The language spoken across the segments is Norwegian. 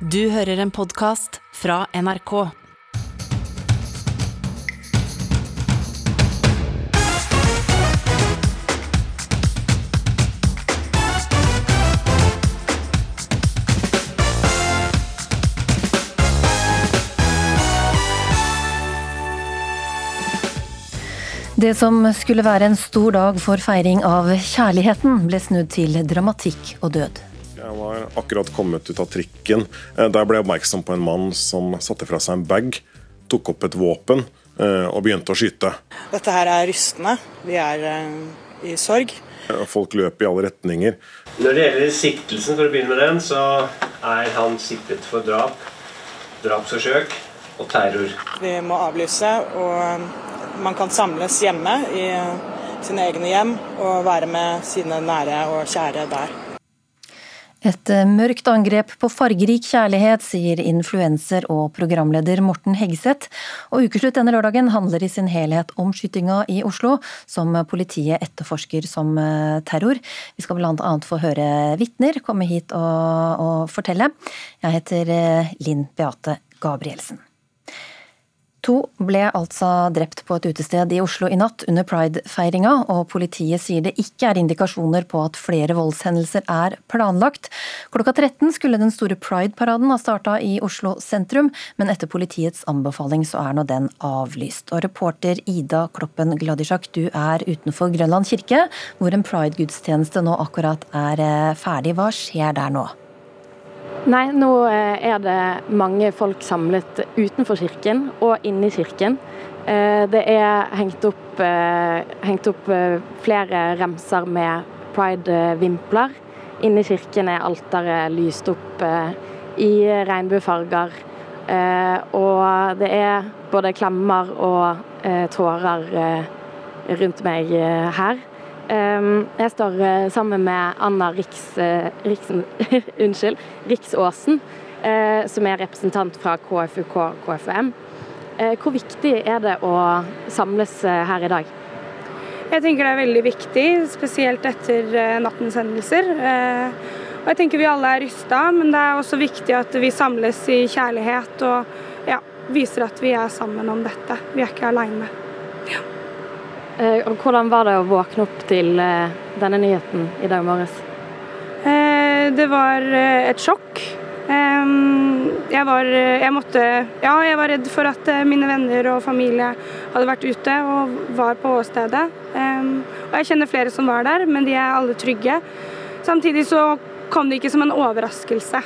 Du hører en podkast fra NRK. Det som skulle være en stor dag for feiring av kjærligheten, ble snudd til dramatikk og død. Jeg var akkurat kommet ut av trikken Der da jeg ble oppmerksom på en mann som satte fra seg en bag, tok opp et våpen eh, og begynte å skyte. Dette her er rystende. Vi er eh, i sorg. Folk løp i alle retninger. Når det gjelder siktelsen, for å begynne med den, så er han siktet for drap, drapsforsøk og terror. Vi må avlyse, og man kan samles hjemme i sine egne hjem og være med sine nære og kjære der. Et eh, mørkt angrep på fargerik kjærlighet, sier influenser og programleder Morten Hegseth. Og ukeslutt denne lørdagen handler i sin helhet om skytinga i Oslo, som politiet etterforsker som eh, terror. Vi skal annet få høre vitner komme hit og, og fortelle. Jeg heter eh, Linn Beate Gabrielsen. To ble altså drept på et utested i Oslo i natt under pride-feiringa, og politiet sier det ikke er indikasjoner på at flere voldshendelser er planlagt. Klokka 13 skulle den store pride-paraden ha starta i Oslo sentrum, men etter politiets anbefaling så er nå den avlyst. Og reporter Ida Kloppen Gladisjak, du er utenfor Grønland kirke, hvor en pride-gudstjeneste nå akkurat er eh, ferdig. Hva skjer der nå? Nei, nå eh, er det mange folk samlet utenfor kirken og inne i kirken. Eh, det er hengt opp, eh, hengt opp flere remser med pride-vimpler. Inne i kirken er alteret lyst opp i regnbuefarger. Og det er både klemmer og tårer rundt meg her. Ehm, jeg står eh, sammen med Anna Riks, eh, Riksen, unnskyld, Riksåsen, eh, som er representant fra KFUK KFUM. Hvor viktig er det å samles her i dag? Jeg tenker det er veldig viktig, spesielt etter nattens hendelser. Og jeg tenker vi alle er rysta, men det er også viktig at vi samles i kjærlighet og ja, viser at vi er sammen om dette. Vi er ikke aleine. Ja. Eh, hvordan var det å våkne opp til eh, denne nyheten i dag morges? Eh, det var et sjokk. Jeg var, jeg måtte, ja, jeg var redd for at mine venner og familie hadde vært ute og var på åstedet. Og jeg kjenner flere som var der, men de er alle trygge. Samtidig så kom det ikke som en overraskelse.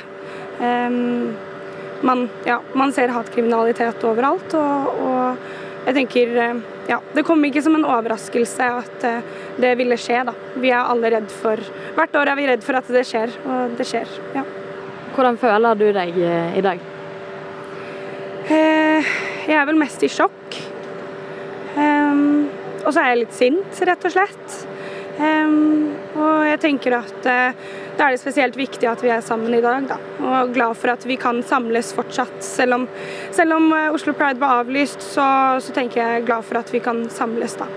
Man, ja, man ser hatkriminalitet overalt, og, og jeg tenker ja, det kom ikke som en overraskelse at eh, det ville skje. da. Vi er alle redd for Hvert år er vi redd for at det skjer, og det skjer. ja. Hvordan føler du deg eh, i dag? Eh, jeg er vel mest i sjokk. Ehm, og så er jeg litt sint, rett og slett. Og jeg tenker at da er det spesielt viktig at vi er sammen i dag, da. Og glad for at vi kan samles fortsatt. Selv om, selv om eh, Oslo Pride var avlyst, så, så, tenker jeg glad for at vi kan samles, da.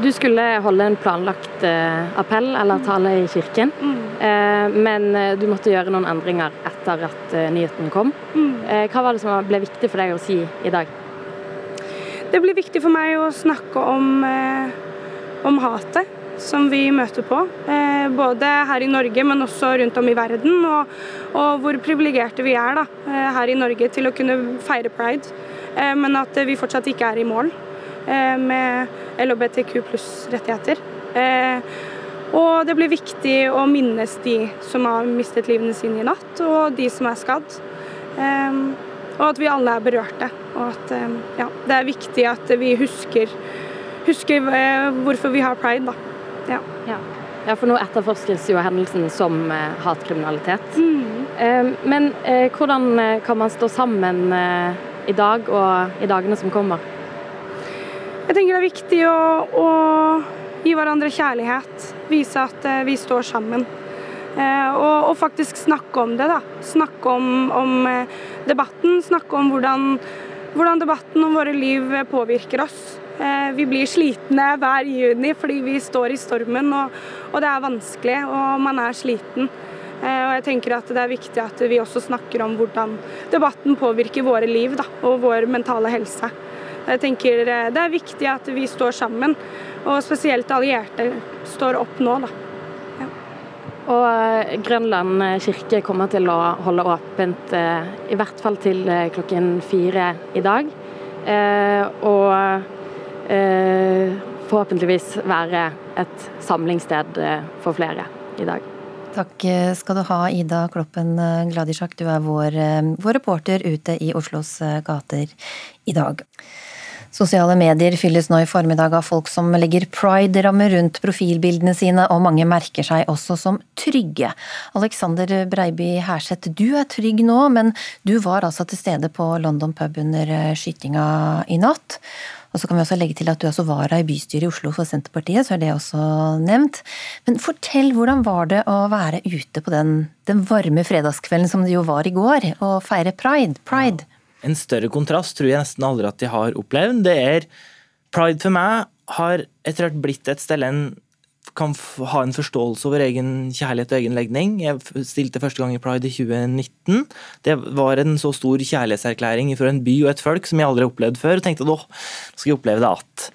Du skulle holde en planlagt eh, appell eller tale i kirken, mm. eh, men eh, du måtte gjøre noen endringer etter at eh, nyheten kom. Mm. Eh, hva var det som ble viktig for deg å si i dag? Det ble viktig for meg å snakke om, om hatet som vi møter på. Eh, både her i Norge, men også rundt om i verden. Og, og hvor privilegerte vi er da, eh, her i Norge til å kunne feire pride. Eh, men at vi fortsatt ikke er i mål med LHBTQ pluss-rettigheter. Og det blir viktig å minnes de som har mistet livene sine i natt, og de som er skadd. Og at vi alle er berørte. Og at ja, det er viktig at vi husker, husker hvorfor vi har pride. da. Ja. ja. for nå etterforskes jo hendelsen som eh, hatkriminalitet. Mm. Eh, men eh, hvordan eh, kan man stå sammen eh, i dag og i dagene som kommer? Jeg tenker det er viktig å, å gi hverandre kjærlighet. Vise at eh, vi står sammen. Og, og, faktisk snakke om det. da. Snakke om, om debatten. Snakke om hvordan, hvordan debatten om våre liv påvirker oss. Eh, vi blir slitne hver juni fordi vi står i stormen og, og det er vanskelig og man er sliten. Eh, og jeg tenker at det er viktig at vi også snakker om hvordan debatten påvirker våre liv da, og vår mentale helse. Jeg tenker eh, Det er viktig at vi står sammen, og spesielt allierte står opp nå. da. Og eh, Grønland kirke kommer til å holde åpent i hvert fall til klokken fire i dag. Og forhåpentligvis være et samlingssted for flere i dag. Takk skal du ha, Ida Kloppen Gladisjak. Du er vår, vår reporter ute i Oslos gater i dag. Sosiale medier fylles nå i formiddag av folk som legger pride-rammer rundt profilbildene sine, og mange merker seg også som trygge. Alexander Breiby Herseth, du er trygg nå, men du var altså til stede på London pub under skytinga i natt. Og så kan vi også legge til at du også vara i bystyret i Oslo for Senterpartiet, så er det også nevnt. Men fortell, hvordan var det å være ute på den, den varme fredagskvelden som det jo var i går, og feire pride? Pride. En større kontrast tror jeg nesten aldri at jeg har opplevd. Det er Pride for meg har etter hvert blitt et sted en kan ha en forståelse over egen kjærlighet og egen legning. Jeg stilte første gang i Pride i 2019. Det var en så stor kjærlighetserklæring fra en by og et folk som jeg aldri har opplevd før. og tenkte at nå skal jeg oppleve det at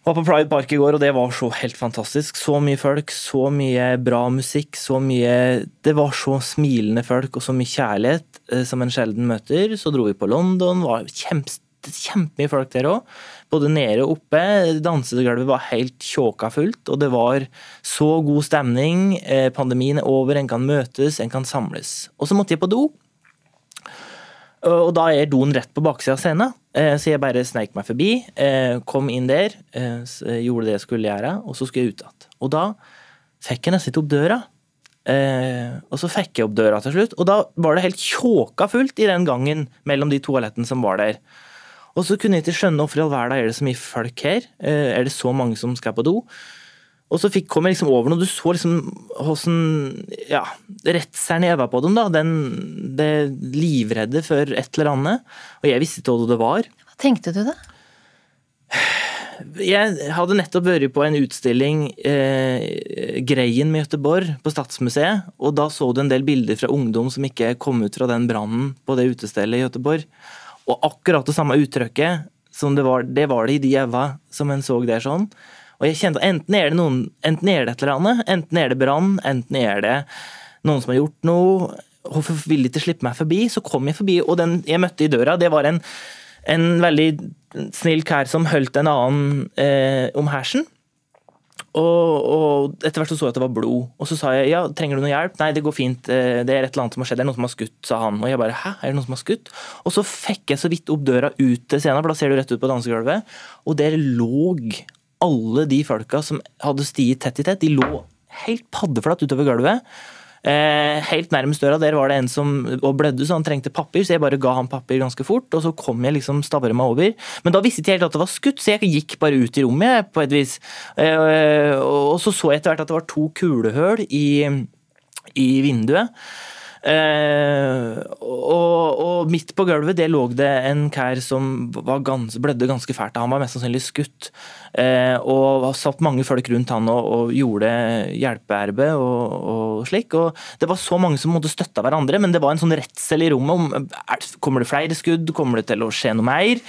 Var på Pride Park i går, og det var så helt fantastisk. Så mye folk, så mye bra musikk, så mye Det var så smilende folk og så mye kjærlighet eh, som en sjelden møter. Så dro vi på London, var kjempe, kjempemye folk der òg både nede og oppe. Dansegulvet var helt tjåka fullt, og det var så god stemning. Eh, pandemien er over, en kan møtes, en kan samles. Og så måtte jeg på do. Og da er doen rett på baksida av scenen, eh, så jeg bare sneik meg forbi. Eh, kom inn der, gjorde det jeg skulle gjøre, og så skulle jeg ut igjen. Og da fikk jeg nesten ikke opp døra. og så fikk jeg opp døra til slutt, og da var det helt tjåka fullt i den gangen mellom de toalettene som var der. Og så kunne jeg ikke skjønne hvorfor i all verden er det så mye folk her. Eh, er det så mange som skal på do? Og så fikk, kom jeg liksom over når du så liksom hvordan ja, redselen i øynene på dem. da, den, det livredde for et eller annet. Og jeg visste ikke hva det var. Hva tenkte du da? Jeg hadde nettopp vært på en utstilling, eh, Greien med Göteborg, på Statsmuseet. Og da så du en del bilder fra ungdom som ikke kom ut fra den brannen på det utestedet i Göteborg. Og akkurat det samme uttrykket som det var, det var det i de øynene som en så der sånn. Og jeg kjente enten er det noen, enten er det et eller annet, enten er det brann, enten er det noen som har gjort noe. Hvorfor vil de ikke slippe meg forbi? Så kom jeg forbi, og den jeg møtte i døra, det var en, en veldig snill kær som holdt en annen eh, om hersen. Og, og, etter hvert så, jeg at det var blod. Og så sa jeg ja, trenger du noe hjelp? Nei, det går fint. Eh, det er et eller annet som har skjedd. Det er noen som har skutt, sa han. Og jeg bare hæ, er det noen som har skutt? Og så fikk jeg så vidt opp døra ut til scenen, for da ser du rett ut på dansegulvet. Og der lå alle de folka som hadde stiget tett i tett, de lå helt paddeflatt utover gulvet. Eh, helt nærmest døra der var det en som og blødde, så han trengte papir, så jeg bare ga han papir ganske fort. Og så kom jeg liksom stavre meg over. Men da visste jeg helt at det var skutt, så jeg gikk bare ut i rommet på et vis. Eh, og så så jeg etter hvert at det var to kulehull i, i vinduet. Eh, og, og, midt på gulvet det lå det en kær som gans, blødde ganske fælt. Han var mest sannsynlig skutt. Eh, og satt mange folk rundt han og, og gjorde hjelpearbeid og, og, slik. Og det var så mange som måtte støtte hverandre, men det var en sånn redsel i rommet om kommer det flere skudd, kommer det til å skje noe mer.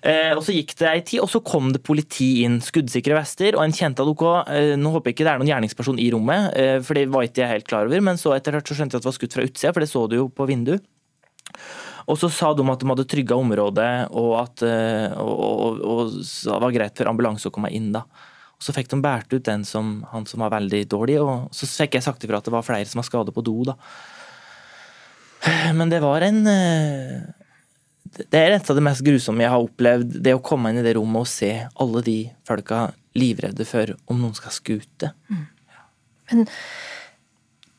Eh, og Så gikk det ei tid, og så kom det politi inn. Skuddsikre vester. Og en kjente at OK, eh, nå håper jeg ikke det er noen gjerningsperson i rommet, eh, for det var ikke jeg helt klar over. Men så etter hvert så skjønte jeg at det var skutt fra utsida, for det så du jo på vinduet. Og så sa de at de hadde trygga området, og at og, og, og, det var greit for ambulanse å komme inn. da. Og Så fikk de båret ut den som, han som var veldig dårlig, og så fikk jeg sagt ifra at det var flere som var skadet på do. da. Men det var en det er et av det mest grusomme jeg har opplevd. Det å komme inn i det rommet og se alle de folka livredde for om noen skal skute. Mm. Men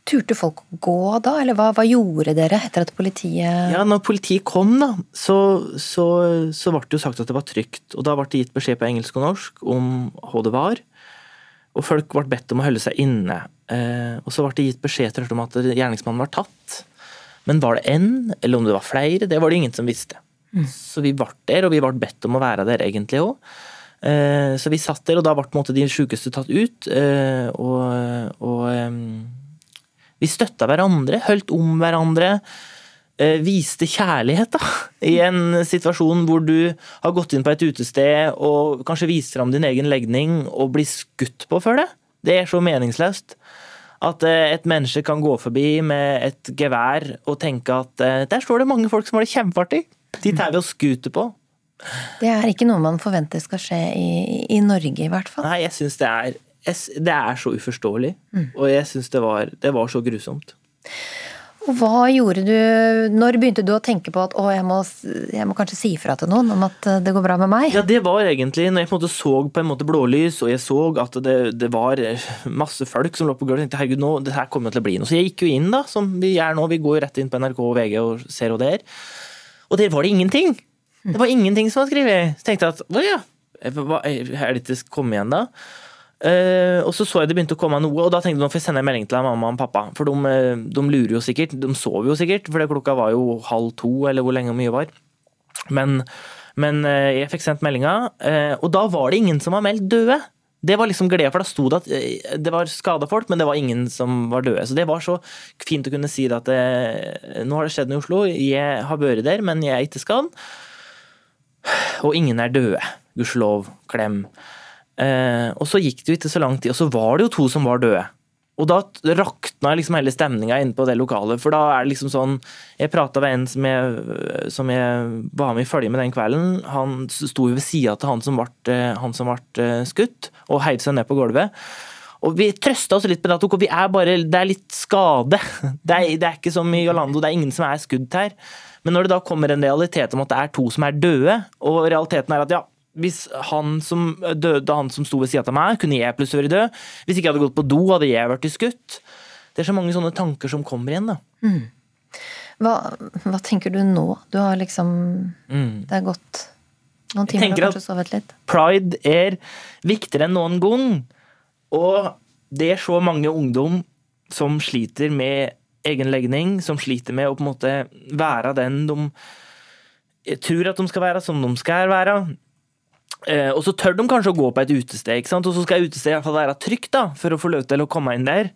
turte folk å gå da, eller hva, hva, gjorde dere etter at politiet Ja, når politiet kom, da, så, så, så ble det jo sagt at det var trygt. Og da ble det gitt beskjed på engelsk og norsk om hva det var. Og folk ble bedt om å holde seg inne. Eh, og så ble det gitt beskjed om at gjerningsmannen var tatt. Men var det én, eller om det var flere, det var det ingen som visste. Mm. Så vi ble der, og vi ble bedt om å være der egentlig òg. Eh, så vi satt der, og da ble de sjukeste tatt ut. Eh, og, og Vi støtta hverandre, holdt om hverandre. Eh, viste kjærlighet, da. I en situasjon hvor du har gått inn på et utested og kanskje vist fram din egen legning og blir skutt på for det. Det er så meningsløst. At eh, et menneske kan gå forbi med et gevær og tenke at eh, der står det mange folk som har det kjempeartig. De tar vi og skuter på. Det er ikke noe man forventer skal skje i, i Norge, i hvert fall. Nei, jeg syns det er Det er så uforståelig. Mm. Og jeg syns det, det, var så grusomt. Og hva gjorde du Når begynte du å tenke på at å, jeg må, jeg må kanskje si ifra til noen om at eh, det går bra med meg? Ja, det var egentlig når jeg på en måte så på en måte blålys, og jeg så at det, det var masse folk som lå på gulvet. Jeg tenkte herregud, nå, det her kommer til å bli noe. Så jeg gikk jo inn, da, som vi gjør nå. Vi går jo rett inn på NRK og VG og ser hva det er. Og der var det ingenting! Det var ingenting som var skrevet. Så tenkte jeg at å ja, er det ikke kommet igjen da? Uh, og så så jeg det begynte å komme noe, og da tenkte jeg nå får jeg sende en melding til mamma og pappa. For de, eh, de, lurer jo sikkert. De sover jo sikkert, for klokka var jo halv to, eller hvor lenge mye var. Men, men uh, jeg fikk sendt meldinga, uh, og da var det ingen som var meldt døde. Det var liksom glede, for da sto det at det var skada folk, men det var ingen som var døde. Så det var så fint å kunne si det at det, nå har det skjedd noe i Oslo, jeg har vært der, men jeg er ikke skadd. Og ingen er døde. Gudskjelov. Klem. Eh, og så gikk det jo ikke så lang tid, og så var det jo to som var døde. Og da rakna liksom hele stemninga inne på det lokalet. For da er det liksom sånn Jeg prata med en som jeg, som jeg var med i følge med den kvelden. Han sto jo ved sida til han som ble, eh, eh, skutt, og heiv seg ned på gulvet. Og vi trøsta oss litt med det, vi er bare, det er litt skade. Det er, det er ikke som i Orlando, det er ingen som er skudd her. Men når det da kommer en realitet om at det er to som er døde, og realiteten er at ja, hvis han som døde, han som sto ved sida av meg, kunne jeg plutselig vært død. Hvis ikke jeg hadde gått på do, hadde jeg vært skutt. Det er så mange sånne tanker som kommer igjen, da. Mm. Hva, hva, tenker du nå? Du har liksom mm. Det er gått noen timer, du har kanskje sovet litt? Pride er viktigere enn noen gang. Og det er så mange ungdom som sliter med egen legning, som sliter med å på en måte være den de tror at de skal være, som de skal være. Eh, og så tør de kanskje å gå på et utested, ikke sant? og så skal utestedet i hvert fall være trygt da, for å få lov til å komme inn der.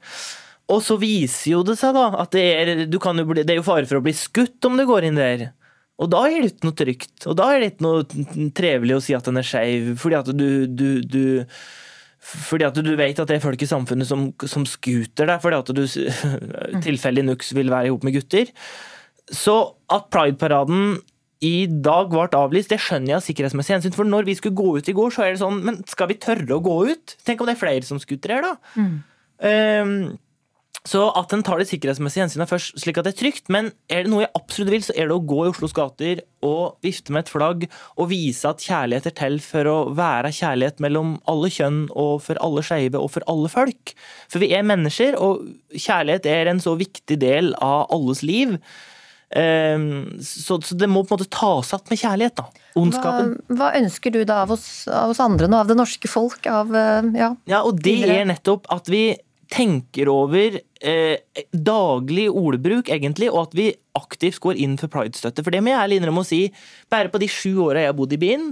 Og så viser jo det seg da at det er, jo bli, det er jo fare for å bli skutt om du går inn der. Og da er det ikke noe trygt, og da er det ikke noe trevelig å si at den er skeiv, fordi at du, du, du fordi at du vet at det er folk i samfunnet som, som skuter deg fordi at du tilfeldig nuks vil være ihop med gutter. Så at Pride-paraden i dag ble avlyst, det skjønner jeg av sikkerhetsmessig hensyn. For når vi skulle gå ut i går, så er det sånn Men skal vi tørre å gå ut? Tenk om det er flere som skuter her, da. Mm. Um, så at en tar det sikkerhetsmessige hensynene først, slik at det er trygt. Men er det noe jeg absolutt vil, så er det å gå i Oslos gater og vifte med et flagg og vise at kjærlighet er til for å være kjærlighet mellom alle kjønn og for alle skeive og for alle folk. For vi er mennesker, og kjærlighet er en så viktig del av alles liv. Ehm, så, det må på en måte tas igjen med kjærlighet, da. Ondskapen. Hva, hva, ønsker du da av oss, av oss, andre nå, av det norske folk, av eh, ja, ja og det er nettopp at vi tenker over eh, daglig ordbruk, egentlig, og at vi aktivt går inn for pridestøtte. For det må jeg ærlig innrømme å si, bare på de sju åra jeg har bodd i byen,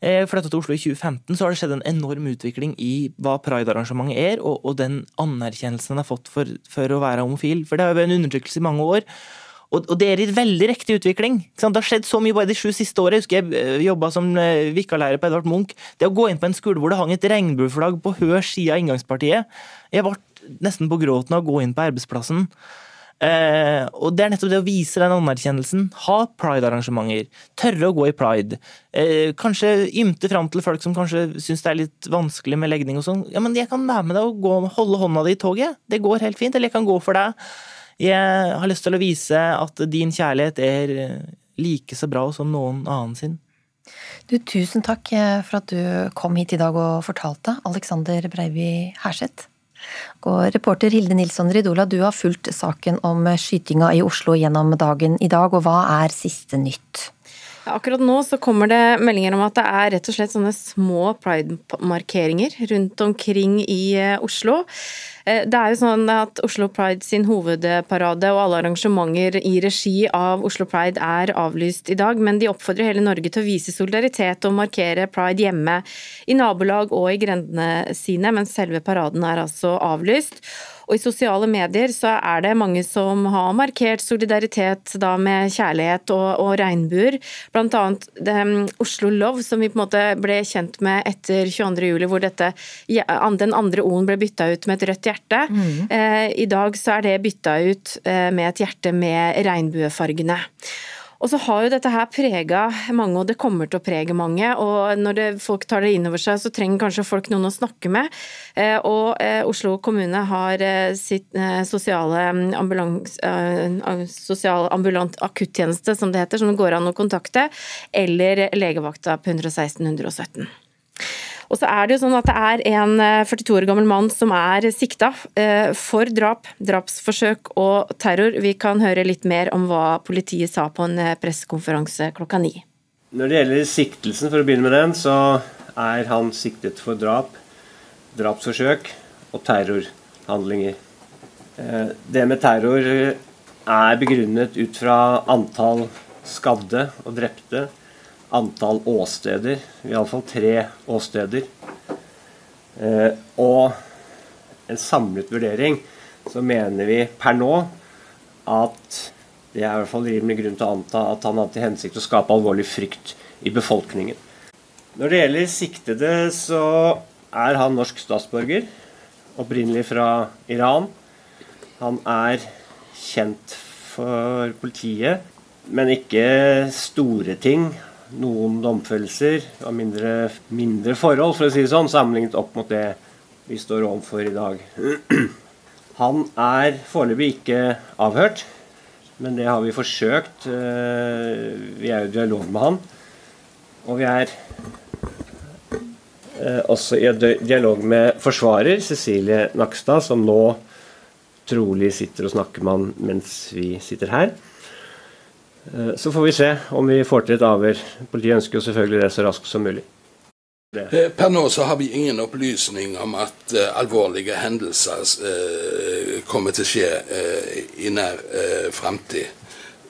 eh, flytta til Oslo i 2015, så har det skjedd en enorm utvikling i hva pridearrangementet er, og, og, den anerkjennelsen den har fått for, for å være homofil. For det har jo vært en undertrykkelse i mange år. Og, det er i veldig riktig utvikling. Det har skjedd så mye bare de sju siste årene. Jeg husker jeg eh, jobba som eh, vikarlærer på Edvard Munch. Det å gå inn på en skole hvor det hang et regnbueflagg på hver side av inngangspartiet Jeg ble nesten på gråten av å gå inn på arbeidsplassen. Eh, og Det er nettopp det å vise den anerkjennelsen. Ha pride-arrangementer. Tørre å gå i pride. Eh, kanskje ymte fram til folk som kanskje syns det er litt vanskelig med legning og sånn. Ja, men jeg kan være med deg og gå, holde hånda di i toget. Det går helt fint. Eller jeg kan gå for deg. Jeg har lyst til å vise at din kjærlighet er like så bra som noen annen sin. Du, tusen takk eh, for at du kom hit i dag og fortalte, Alexander Breivi Herseth. Og reporter Hilde Nilsson Ridola, du har fulgt saken om skytinga i Oslo gjennom dagen i dag, og hva er siste nytt? Akkurat nå så kommer det meldinger om at det er rett og slett sånne små pride-markeringer rundt omkring i eh, Oslo. Eh, det er jo sånn at Oslo Pride sin hovedparade og alle arrangementer i regi av Oslo Pride er avlyst i dag, men de oppfordrer hele Norge til å vise solidaritet og markere pride hjemme, i nabolag og i grendene sine, mens selve paraden er altså avlyst. Og i sosiale medier så er det mange som har markert solidaritet da med kjærlighet og, og regnbuer. Blant annet det, um, Oslo Love, som vi på en måte ble kjent med etter 22.07, hvor dette, den andre O-en ble bytta ut med et rødt hjerte. Mm. Eh, I dag så er det bytta ut eh, med et hjerte med regnbuefargene. Og så har jo dette her prega mange, og det kommer til å prege mange. Og når det, folk tar det inn over seg, så trenger kanskje folk noen å snakke med. Eh, og eh, Oslo kommune har eh, sitt sosiale ambulans, sosial ambulant akuttjeneste, som det heter, som det går an å kontakte, eller legevakta på 116 117. Og så er det jo sånn at det er en 42 eh, år gammel mann som er sikta eh, for drap, drapsforsøk og terror. Vi kan høre litt mer om hva politiet sa på en eh, pressekonferanse klokka ni. Når det gjelder siktelsen, for å begynne med den, så er han siktet for drap, drapsforsøk og terrorhandlinger. Det med terror er begrunnet ut fra antall skadde og drepte antall åsteder. Iallfall tre åsteder. Eh, og en samlet vurdering så mener vi per nå at det er i hvert fall rimelig grunn til å anta at han hadde til hensikt å skape alvorlig frykt i befolkningen. Når det gjelder siktede, så er han norsk statsborger. Opprinnelig fra Iran. Han er kjent for politiet, men ikke store ting noen domfellelser av mindre, mindre, forhold, for å si det sånn, sammenlignet opp mot det vi står overfor i dag. Han er foreløpig ikke avhørt, men det har vi forsøkt. Eh, vi er jo i dialog med han. Og vi er eh, også i dialog med forsvarer Cecilie Nakstad, som nå trolig sitter og snakker med han mens vi sitter her. Eh, så får vi se om vi får til et avhør. Politiet ønsker jo selvfølgelig det så raskt som mulig. Eh, per nå så har vi ingen opplysning om at uh, alvorlige hendelser uh, kommer til å skje uh, i nær fremtid.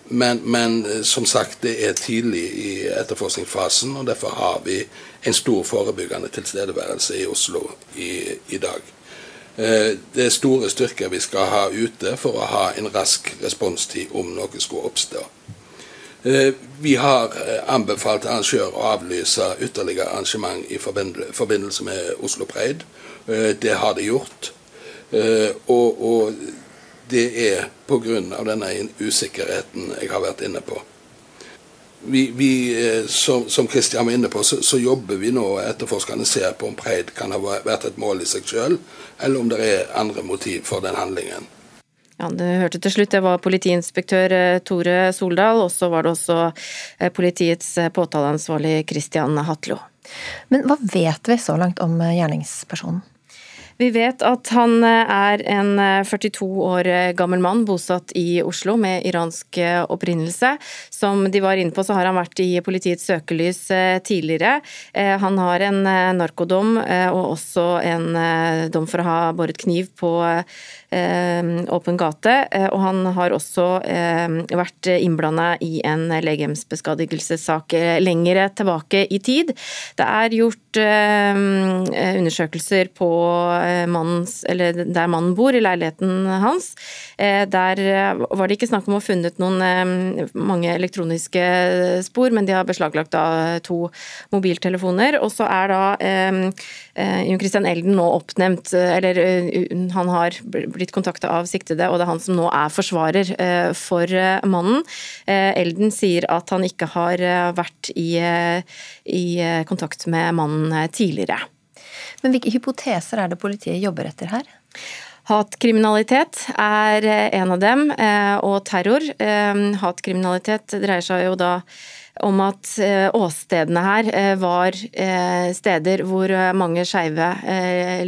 Men, men, som sagt, det er tidlig i etterforskningsfasen, og derfor har vi en stor forebyggende tilstedeværelse i Oslo i, i dag. Det er store styrker vi skal ha ute for å ha en rask responstid om noe skulle oppstå. Eh, vi har eh, anbefalt arrangør å avlyse ytterligere arrangement i forbindelse med Oslo Pride. Eh, det har de gjort. Og, og det er pga. denne usikkerheten jeg har vært inne på. Vi, vi som, som Christian var inne på, så, så jobber vi nå etterforskerne ser på om Preid kan ha vært et mål i seg sjøl, eller om det er andre motiv for den handlingen. Ja, Du hørte til slutt, det var politiinspektør eh, Tore Soldal, og så var det også eh, politiets eh, påtaleansvarlig Christian Hatlo. Men hva vet vi så langt om gjerningspersonen? Vi vet at han er en 42 år gammel mann bosatt i Oslo med iransk opprinnelse. Som de var inne på, så har han vært i politiets søkelys tidligere. Han har en narkodom og også en dom for å ha båret kniv på Eh, åpen gate. Eh, og han har også eh, vært innblanda i en legemsbeskadigelsessak lengre tilbake i tid. Det er gjort undersøkelser på mannens, eller der mannen bor, i leiligheten hans. Der var det ikke snakk om å funnet noen mange elektroniske spor, men de har beslaglagt da to mobiltelefoner. Og så er da Jon Christian Elden nå oppnevnt, eller han har blitt kontakta av siktede, og det er han som nå er forsvarer eh, for eh, mannen. Eh, Elden sier at han ikke har vært i, i kontakt med mannen tidligere. Men hvilke hypoteser er det politiet jobber etter her? Hatkriminalitet er en av dem, og terror. Hatkriminalitet dreier seg jo da om at åstedene her var steder hvor mange skeive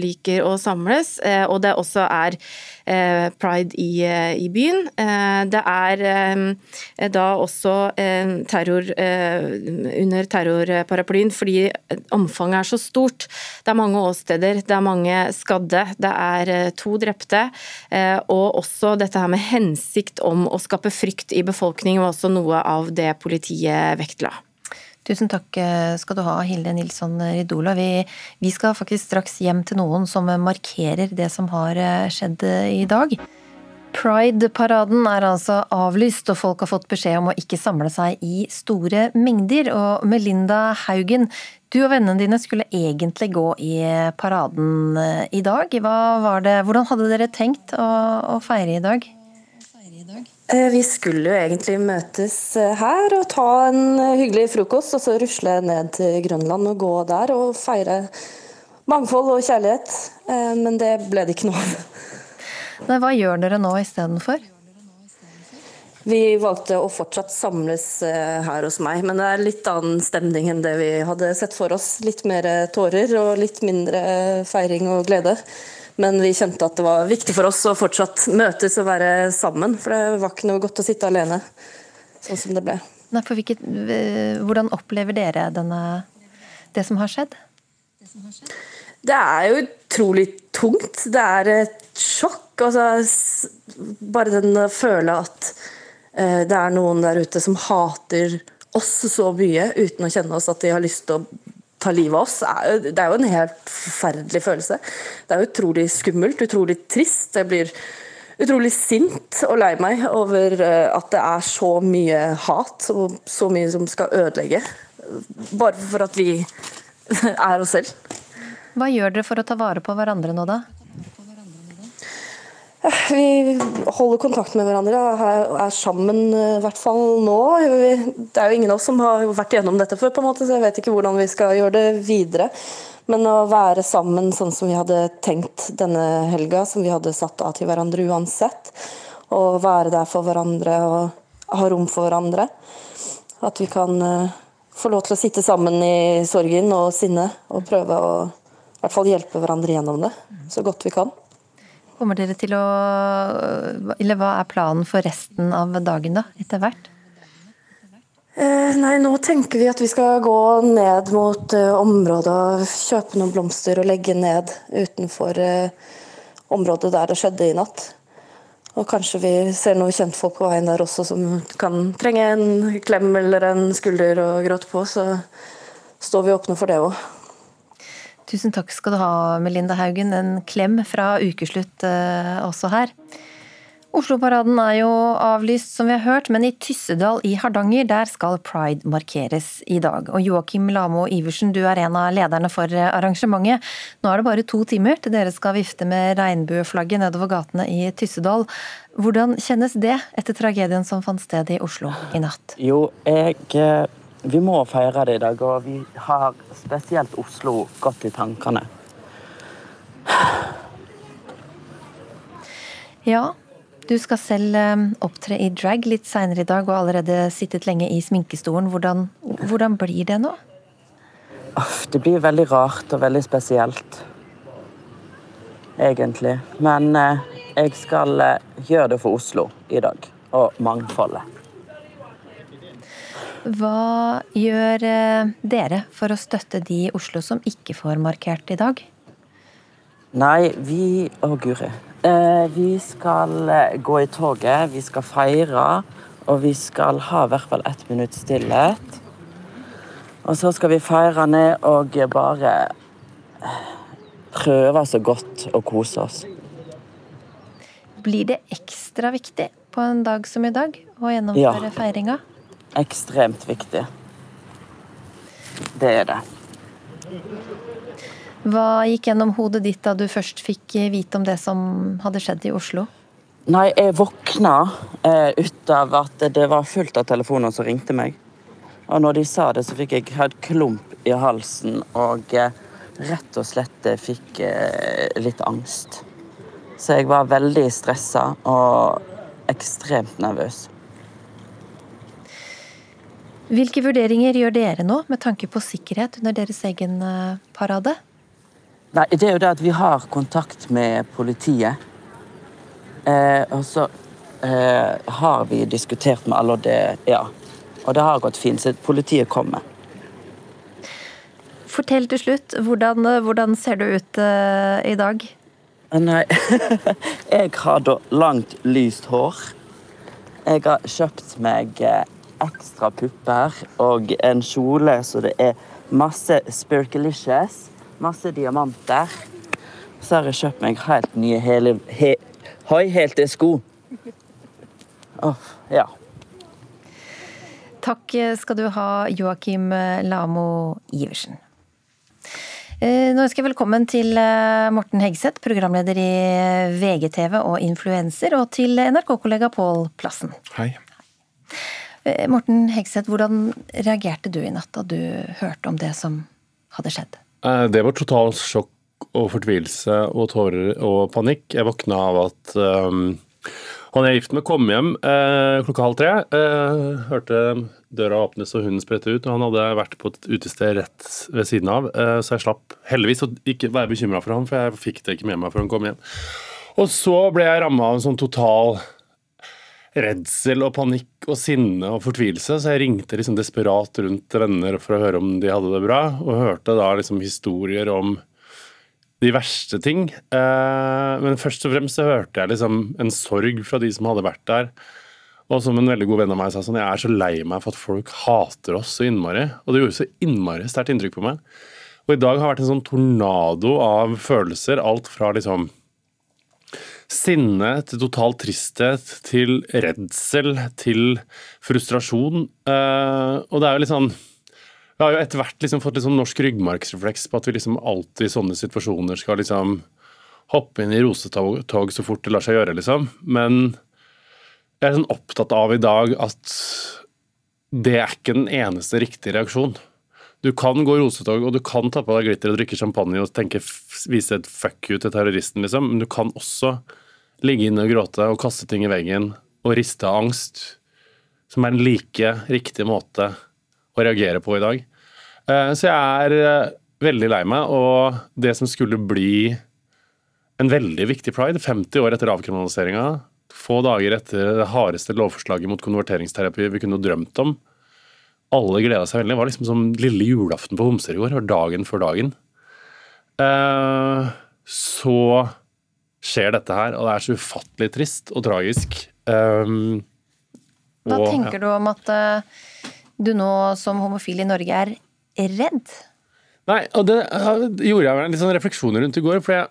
liker å samles, og det også er Eh, pride i, eh, i byen. Eh, det er da også terror under terrorparaplyen fordi omfanget er så stort. Det er mange åsteder, det er mange skadde, det er to drepte. Og også dette her med hensikt om å skape frykt i befolkningen var også noe av det politiet vektla. Tusen takk eh, skal du ha, Hilde Nilsson Ridola. Vi, vi, skal faktisk straks hjem til noen som markerer det som har eh, skjedd eh, i dag. Pride-paraden er altså avlyst, og folk har fått beskjed om å ikke samle seg i store mengder. Og Melinda Haugen, du og vennene dine skulle egentlig gå i paraden i dag. Hvordan hadde dere tenkt å, å feire i dag? Eh, vi skulle jo egentlig møtes eh, her og ta en eh, hyggelig frokost, og så rusle ned til Grønland og gå der og feire mangfold og kjærlighet. Men det ble det ikke noe av. Hva gjør dere nå istedenfor? Vi valgte å fortsatt samles her hos meg, men det er litt annen stemning enn det vi hadde sett for oss. Litt mer tårer og litt mindre feiring og glede. Men vi kjente at det var viktig for oss å fortsatt møtes og være sammen. For det var ikke noe godt å sitte alene, sånn som det ble. Nei, hvilket, hvordan opplever dere denne, det som har skjedd? Det er jo utrolig tungt. Det er et sjokk. Altså, bare den å føle at uh, det er noen der ute som hater oss så mye uten å kjenne oss, at de har lyst til å ta livet av oss, det er jo en helt forferdelig følelse. Det er utrolig skummelt, utrolig trist. Jeg blir utrolig sint og lei meg over eh, at det er så mye hat og så mye som skal ødelegge. Bare for at vi er oss selv. Hva gjør dere for å ta vare på hverandre nå, da? Vi holder kontakt med hverandre og er sammen, eh, i hvert fall nå. Det er jo ingen av oss som har vært gjennom dette før, på en måte, så jeg vet ikke hvordan vi skal gjøre det videre. Men å være sammen sånn som vi hadde tenkt denne helga, som vi hadde satt av til hverandre uansett. Og være der for hverandre og ha rom for hverandre. At vi kan eh, få lov til å sitte sammen i sorgen og sinnet og prøve å i hvert fall hjelpe hverandre gjennom det så godt vi kan. Kommer dere til å Eller hva er planen for resten av dagen, da, etter hvert? Eh, nei, nå tenker vi at vi skal gå ned mot uh, området kjøpe noen blomster og legge ned utenfor uh, området der det skjedde i natt. Og kanskje vi ser noen kjentfolk på veien der også som kan trenge en klem eller en skulder å gråte på, så står vi åpne for det òg. Tusen takk skal du ha, Melinda Haugen. En klem fra ukeslutt eh, også her. Oslo-paraden er jo avlyst, som vi har hørt, men i Tyssedal i Hardanger der skal pride markeres i dag. Og Joakim Lamo Iversen, du er en av lederne for arrangementet. Nå er det bare to timer til dere skal vifte med regnbueflagget nedover gatene i Tyssedal. Hvordan kjennes det etter tragedien som fant sted i Oslo i natt? Jo, jeg eh, vi må feire det i dag, og vi har spesielt Oslo godt i tankene. Ja, du skal selv eh, opptre i drag litt seinere i dag og allerede sittet lenge i sminkestolen. Hvordan, hvordan blir det nå? Det blir veldig rart og veldig spesielt. Egentlig. Men eh, jeg skal eh, gjøre det for Oslo i dag. Og mangfoldet. Hva gjør eh, dere for å støtte de i Oslo som ikke får markert i dag? Nei, vi Å, guri. Eh, vi skal eh, gå i toget, vi skal feire, og vi skal ha i hvert fall ett minutt stillhet. Og så skal vi feire ned og bare prøve så godt å kose oss. Blir det ekstra viktig på en dag som i dag å gjennomføre ja. feiringa? Ekstremt viktig. Det er det. Hva gikk gjennom hodet ditt da du først fikk vite om det som hadde skjedd i Oslo? Nei, jeg våkna eh, ut av at det var fullt av telefoner som ringte meg. Og når de sa det, så fikk jeg et klump i halsen og eh, rett og slett fikk eh, litt angst. Så jeg var veldig stressa og ekstremt nervøs. Hvilke vurderinger gjør dere nå med tanke på sikkerhet under deres egen eh, parade? Nei, det er jo det at vi har kontakt med politiet. Eh, og så eh, har vi diskutert med alle, og det, ja. og det har gått fint. Så politiet kommer. Fortell til slutt, hvordan, hvordan ser du ut eh, i dag? Nei, jeg har da langt, lyst hår. Jeg har kjøpt meg eh, ekstra pupper og en kjole så det er masse spirkelicious, masse diamanter. Så har jeg kjøpt meg helt nye hele, he, høyhælte sko. Oh, ja. Takk skal du ha, Joakim Lamo Iversen. Eh, nå ønsker jeg velkommen til eh, Morten Hegseth, programleder i VGTV og influenser, og til NRK-kollega Pål Plassen. Hei. Eh, Morten Hegseth, hvordan reagerte du i natt da du hørte om det som hadde skjedd? Det var totalt sjokk og fortvilelse og tårer og panikk. Jeg våkna av at um, han jeg er gift med, kom hjem eh, klokka halv tre. Eh, hørte døra åpnes og hunden sprette ut. og Han hadde vært på et utested rett ved siden av, eh, så jeg slapp heldigvis å ikke være bekymra for han, for jeg fikk det ikke med meg før han kom hjem. Og så ble jeg ramma av en sånn total redsel og panikk og sinne og fortvilelse, så jeg ringte liksom desperat rundt venner for å høre om de hadde det bra, og hørte da liksom historier om de verste ting. Eh, men først og fremst så hørte jeg liksom en sorg fra de som hadde vært der. Og som en veldig god venn av meg sa sånn, jeg er så lei meg for at folk hater oss så innmari. Og det gjorde så innmari sterkt inntrykk på meg. Og i dag har vært en sånn tornado av følelser. Alt fra liksom sinne til total tristhet til redsel til frustrasjon. Eh, og det er jo litt sånn vi har jo etter hvert liksom fått liksom norsk ryggmargsrefleks på at vi liksom alltid i sånne situasjoner skal liksom hoppe inn i rosetog så fort det lar seg gjøre, liksom. Men jeg er sånn opptatt av i dag at det er ikke den eneste riktige reaksjonen. Du kan gå rosetog, og du kan ta på deg glitter og drikke champagne og tenke, vise et fuck you til terroristen, liksom. Men du kan også ligge inne og gråte og kaste ting i veggen og riste av angst, som er en like riktig måte å reagere på i dag. Eh, så jeg er eh, veldig lei meg, og det som skulle bli en veldig viktig pride, 50 år etter avkriminaliseringa, få dager etter det hardeste lovforslaget mot konverteringsterapi vi kunne drømt om, alle gleda seg veldig. Det var liksom som lille julaften på Homser i går. dagen før dagen. Eh, så skjer dette her, og det er så ufattelig trist og tragisk. Hva tenker ja. du om at du nå som homofil i Norge er redd? Nei, og det gjorde jeg meg litt sånn refleksjoner rundt i går. For jeg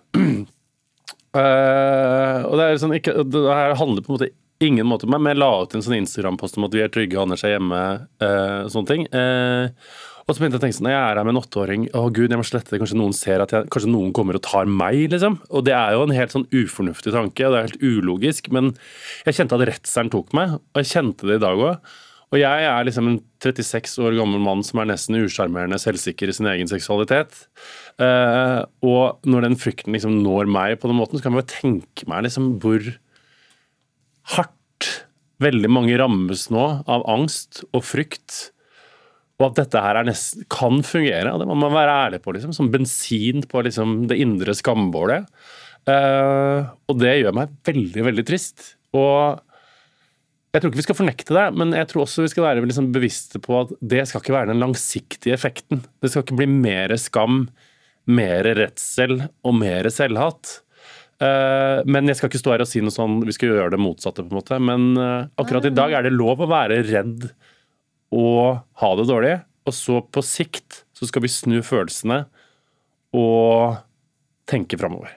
uh, Og det er sånn ikke, det her handler på en måte ingen måte om meg, men jeg la ut en sånn Instagram-post om at vi er trygge, Anders er hjemme, øh, sånne ting. Og så begynte jeg å tenke sånn, jeg er her med en åtteåring, å gud, jeg må slette det, kanskje noen ser at jeg, kanskje noen kommer og tar meg, liksom. Og det er jo en helt sånn ufornuftig tanke, og det er helt ulogisk, men jeg kjente at redselen tok meg, og jeg kjente det i dag òg. Og jeg er liksom en 36 år gammel mann som er nesten usjarmerende selvsikker i sin egen seksualitet. Uh, og når den frykten liksom når meg på den måten, så kan jeg bare tenke meg liksom hvor hardt veldig mange rammes nå av angst og frykt. Og at dette her nesten, kan fungere, det må man være ærlig på, liksom, som bensin på liksom, det indre skambålet. Uh, og det gjør meg veldig, veldig trist. Og jeg tror ikke vi skal fornekte det, men jeg tror også vi skal være liksom bevisste på at det skal ikke være den langsiktige effekten. Det skal ikke bli mer skam, mer redsel og mer selvhat. Eh, men jeg skal ikke stå her og si noe sånn vi skal gjøre det motsatte, på en måte. Men eh, akkurat i dag er det lov å være redd og ha det dårlig. Og så på sikt så skal vi snu følelsene og tenke framover.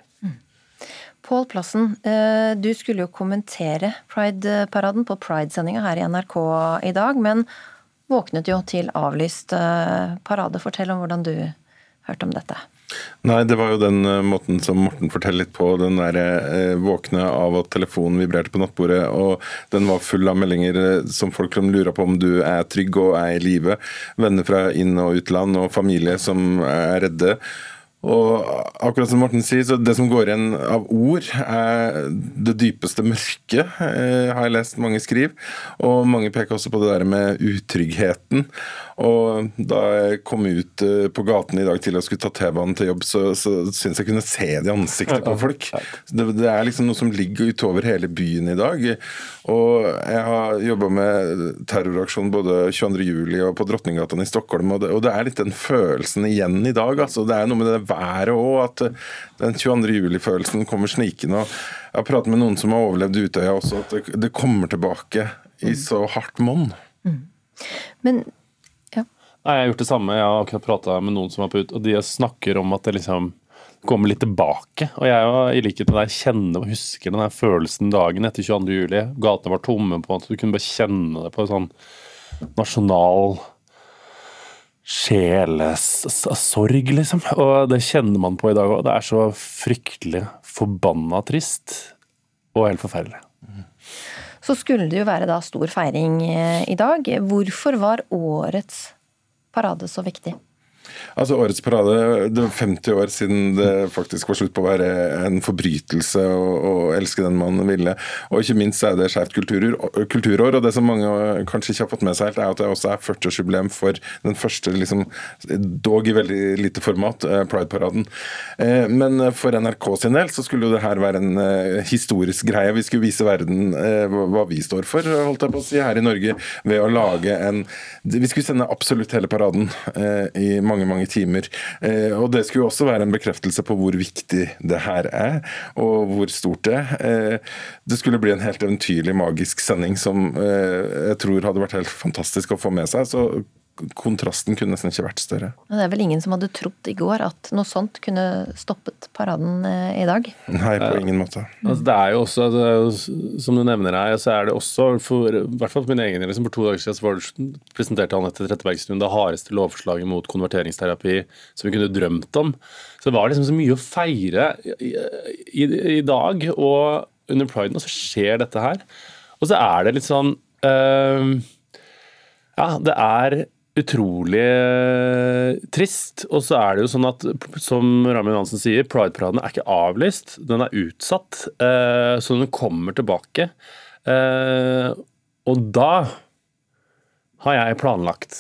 Pål Plassen, eh, du skulle jo kommentere Pride-paraden på Pride-sendinga her i NRK i dag, men våknet jo til avlyst eh, parade. Fortell om hvordan du hørte om dette. Nei, det var jo den eh, måten som Morten forteller litt på. Den der eh, våkne av at telefonen vibrerte på nattbordet, og den var full av meldinger som folk lurer på om du er trygg og er i live. Venner fra inn- og utland og familie som er redde. Og akkurat som Morten sier, så det som går igjen av ord, er det dypeste mørket, eh, har jeg lest mange skriv. Og mange peker også på det der med utryggheten. Og da jeg kom ut eh, på gaten i dag til å skulle ta T-banen til jobb, så, så syns jeg kunne se det i ansiktet på folk. Det, det, er liksom noe som ligger utover hele byen i dag. Og jeg har jobba med terroraksjon både 22.07. og på Drottninggata i Stockholm, og det, og det, er litt den følelsen igjen i dag. Altså, det er noe med det været òg, at den 22.07-følelsen kommer snikende. og Jeg har pratet med noen som har overlevd Utøya også, at det, det kommer tilbake i så hardt monn. Mm. Men. Nei, Jeg har gjort det samme. Jeg har akkurat prata med noen som er på ut, og de snakker om at det liksom kommer litt tilbake. Og jeg i likhet med deg kjenner og husker den der følelsen dagen etter 22. juli. Gatene var tomme på at du kunne bare kjenne det på en sånn nasjonal sjelesorg, liksom. Og det kjenner man på i dag òg. Det er så fryktelig forbanna trist og helt forferdelig. Så skulle det jo være da stor feiring eh, i dag. Hvorfor var årets parade så viktig? Altså Årets parade det var 50 år siden det faktisk var slutt på å være en forbrytelse å, elske den man ville. Og ikke minst er det Skeivt kulturår. Og det som mange kanskje ikke har fått med seg helt, er at det også er 40-årsjubileum for den første, liksom, dog i veldig lite format, eh, Pride-paraden. Eh, men for NRK sin del så skulle jo det her være en eh, historisk greie. Vi skulle vise verden hva vi står for, holdt jeg på å si, her i Norge, ved å lage en Vi skulle sende absolutt hele paraden i mange mange mange timer. Eh, og Det skulle også være en bekreftelse på hvor viktig det her er, og hvor stort det er. Eh, det skulle bli en helt eventyrlig, magisk sending som eh, jeg tror hadde vært helt fantastisk å få med seg. så kontrasten kunne nesten ikke vært større. Det er vel ingen som hadde trodd i går at noe sånt kunne stoppet paraden i dag? Nei, på ingen måte. Altså, det er jo også, som du nevner her, så er det også, for, i hvert fall for min egen del, for to dager siden så var det presenterte Anette Trettebergstuen det hardeste lovforslaget mot konverteringsterapi som vi kunne drømt om. Så det var liksom så mye å feire i, i, i dag, og under priden, og så skjer dette her. Og så er det litt sånn øh, ja, det er utrolig eh, trist. Og så er det jo sånn at, som Ramin Hansen sier, Pride-paraden er ikke avlyst. Den er utsatt, eh, så den kommer tilbake. Eh, og da har jeg planlagt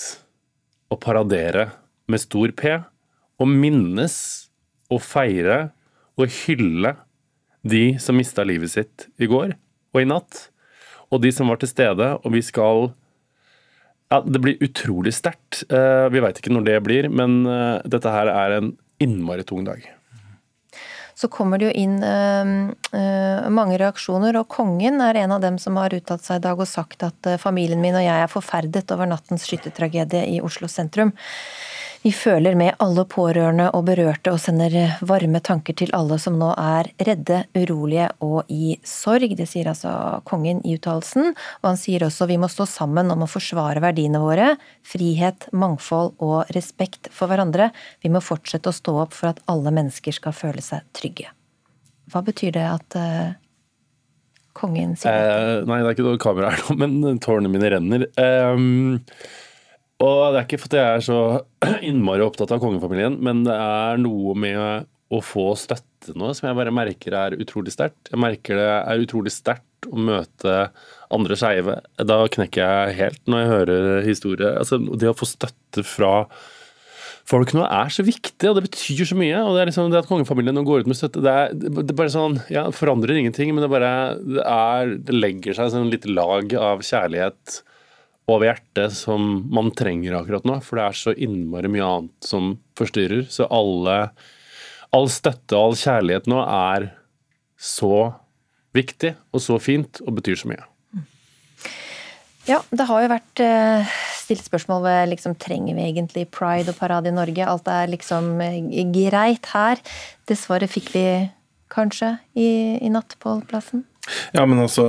å paradere med stor P og minnes og feire og hylle de som mista livet sitt i går og i natt, og de som var til stede. Og vi skal ja, Det blir utrolig sterkt. Eh, vi veit ikke når det blir, men eh, dette her er en innmari tung dag. Så kommer det jo inn uh, mange reaksjoner, og kongen er en av dem som har uttalt seg i dag og sagt at familien min og jeg er forferdet over nattens skyttertragedie i Oslo sentrum. Vi føler med alle pårørende og berørte og sender varme tanker til alle som nå er redde, urolige og i sorg. Det sier altså kongen i uttalelsen. Og han sier også vi må stå sammen om å forsvare verdiene våre. Frihet, mangfold og respekt for hverandre. Vi må fortsette å stå opp for at alle mennesker skal føle seg trygge. Hva betyr det at uh, kongen sier? Eh, nei, det er ikke noe kamera her nå, men tårene mine renner. Um, og det er ikke fordi jeg er så innmari opptatt av kongefamilien, men det er noe med å få støtte nå som jeg bare merker er utrolig sterkt. Jeg merker det er utrolig sterkt å møte andre skeive. Da knekker jeg helt når jeg hører historie. Altså, det å få støtte fra folk nå er så viktig, og det betyr så mye. og Det, liksom, det at kongefamilien nå går ut med støtte, det, er, det bare sånn, ja, forandrer ingenting, men det, bare, det, er, det legger seg sånn lite lag av kjærlighet over hjertet som man trenger akkurat nå. For det er så innmari mye annet som forstyrrer. Så alle, all støtte og all kjærlighet nå er så viktig og så fint og betyr så mye. Ja, det har jo vært eh, stilt spørsmål ved liksom, trenger vi egentlig pride og parade i Norge. Alt er liksom eh, greit her. Det svaret fikk vi kanskje i, i natt på Plassen? Ja, men altså,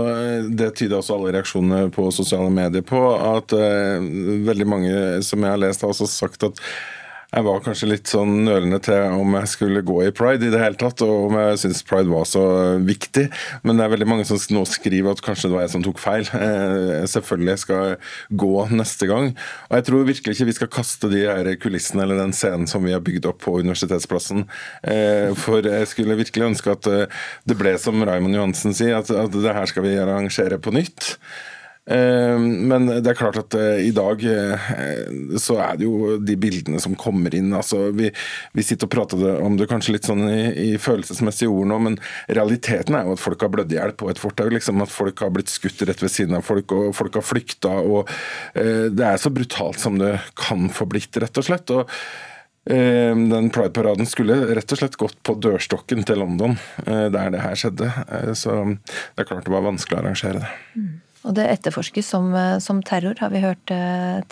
Det tyder også alle reaksjonene på sosiale medier på. At uh, veldig mange som jeg har lest, har også sagt at jeg var kanskje litt sånn nølende til om jeg skulle gå i pride i det hele tatt, og om jeg syntes pride var så viktig. Men det er veldig mange som nå skriver at kanskje det var jeg som tok feil. Jeg selvfølgelig jeg skal gå neste gang. Og jeg tror virkelig ikke vi skal kaste de her kulissene eller den scenen som vi har bygd opp på Universitetsplassen. Eh, for jeg skulle virkelig ønske at eh, det ble som Raymond Johansen sier, at, at det her skal vi arrangere på nytt. Eh, men det er klart at eh, i dag eh, så er det jo de bildene som kommer inn. altså Vi, vi sitter og prater om det kanskje litt sånn i, i følelsesmessige ord nå, men realiteten er jo at folk har blødd i hjel på et fortau. Liksom, at folk har blitt skutt rett ved siden av folk, og folk har flykta. og Det er så brutalt som det kan få blitt, rett og slett. og den Pride-paraden skulle rett og slett gått på dørstokken til London, der det her skjedde. Så det er klart det var vanskelig å arrangere det. Mm. Og det etterforskes som, som terror, har vi hørt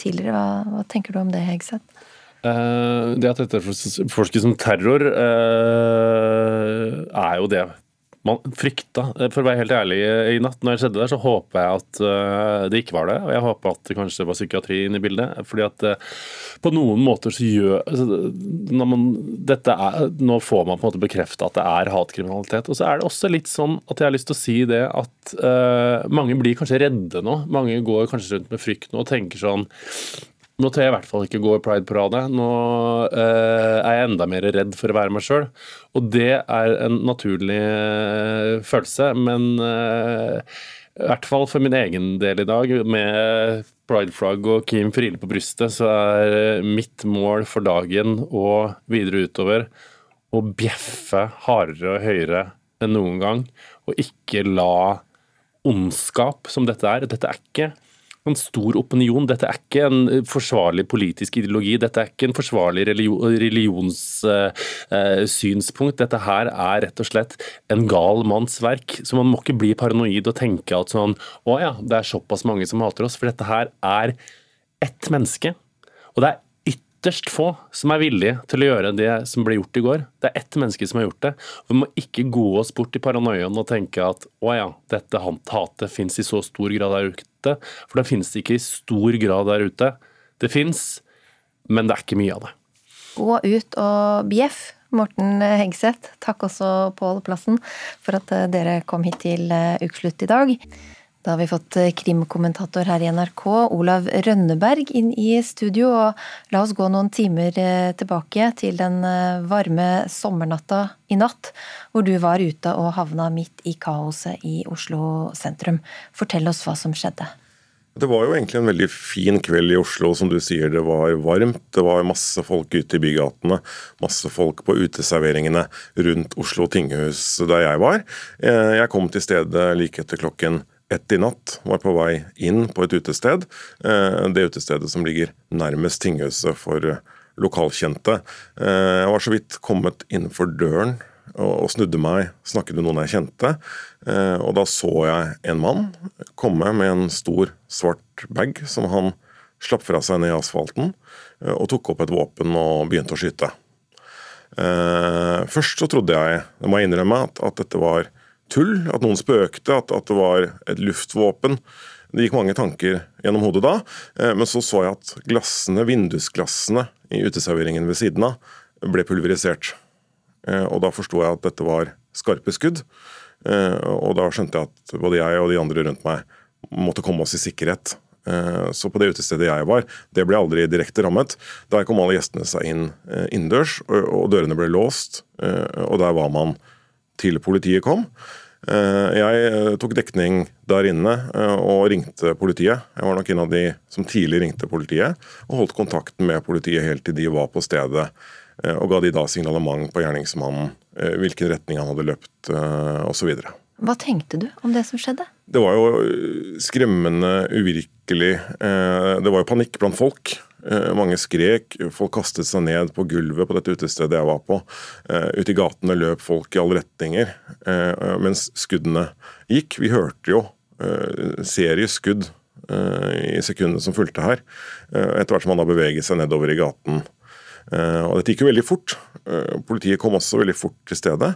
tidligere. Hva, hva tenker du om det, Hegseth? Uh, det at dette etterforskes som terror, er jo det man frykta. For å være helt ærlig, i natt når det skjedde der, så håper jeg at uh, det ikke var det. Og jeg håper at det kanskje var psykiatri inne i bildet. fordi at på noen måter så gjør altså, man, er, Nå får man på en måte bekrefta at det er hatkriminalitet. Og så er det også litt sånn at jeg har lyst til å si det at mange blir kanskje redde nå. Mange går kanskje rundt med frykt nå og tenker sånn nå tør jeg i hvert fall ikke gå i Pride-parade. Nå eh, er jeg enda mer redd for å være meg sjøl. Og det er en naturlig eh, følelse, men eh, i hvert fall for min egen del i dag, med Pride-flagg og Kim Friele på brystet, så er mitt mål for dagen og videre utover å bjeffe hardere og høyere enn noen gang. Og ikke la ondskap som dette er Dette er ikke en stor opinion. Dette er ikke en forsvarlig politisk ideologi, dette er ikke en forsvarlig religionssynspunkt. Dette her er rett og slett en gal manns verk. Så man må ikke bli paranoid og tenke at sånn Å ja, det er såpass mange som hater oss. For dette her er ett menneske. Og det er ytterst få som er villige til å gjøre det som ble gjort i går. Det er ett menneske som har gjort det. Vi må ikke gå oss bort i paranoiaen og tenke at å ja, dette hatet fins i så stor grad der ute. For det finnes ikke i stor grad der ute. Det fins, men det er ikke mye av det. Gå ut og bjeff. Morten Hegseth, takk også Pål Plassen for at dere kom hit til Ukeslutt i dag. Da har vi fått eh, krimkommentator her i NRK, Olav Rønneberg, inn i studio. Og la oss gå noen timer eh, tilbake til den eh, varme sommernatta i natt, hvor du var ute og havna midt i kaoset i Oslo sentrum. Fortell oss hva som skjedde. Det var jo egentlig en veldig fin kveld i Oslo. Som du sier, det var varmt. Det var masse folk ute i bygatene. Masse folk på uteserveringene rundt Oslo tinghus der jeg var. Jeg kom til stedet like etter klokken ett i natt, var på vei inn på et utested. Eh, det utestedet som ligger nærmest tinghuset for lokalkjente. Eh, jeg var så vidt kommet innenfor døren og snudde meg, snakket med noen jeg kjente. Eh, og da så jeg en mann komme med en stor, svart bag som han slapp fra seg ned i asfalten, og tok opp et våpen og begynte å skyte. Først så trodde jeg, det må jeg innrømme, at dette var tull, at noen spøkte, at, at, det var et luftvåpen. Det gikk mange tanker gjennom hodet da, eh, men så så jeg at glassene, vindusglassene i uteserveringen ved siden av ble pulverisert. Eh, og da forsto jeg at dette var skarpe skudd. Eh, og da skjønte jeg at både jeg og de andre rundt meg måtte komme oss i sikkerhet. Så på det utestedet jeg var, det ble aldri direkte rammet. Der kom alle gjestene seg inn innendørs, og dørene ble låst. Og der var man til politiet kom. Eh, jeg eh, tok dekning der inne eh, og ringte politiet. Jeg var nok en av de som tidlig ringte politiet, og holdt kontakten med politiet helt til de var på stedet. Og ga de da signalement på gjerningsmannen, hvilken retning han hadde løpt osv. Hva tenkte du om det som skjedde? Det var jo skremmende uvirkelig. Det var jo panikk blant folk. Eh, mange skrek, folk kastet seg ned på gulvet på dette utestedet jeg var på. Eh, ute i gatene løp folk i alle retninger eh, mens skuddene gikk. Vi hørte jo serieskudd i sekundene som fulgte her, etter hvert som man da beveget seg nedover i gaten. Og Dette gikk jo veldig fort. Politiet kom også veldig fort til stedet.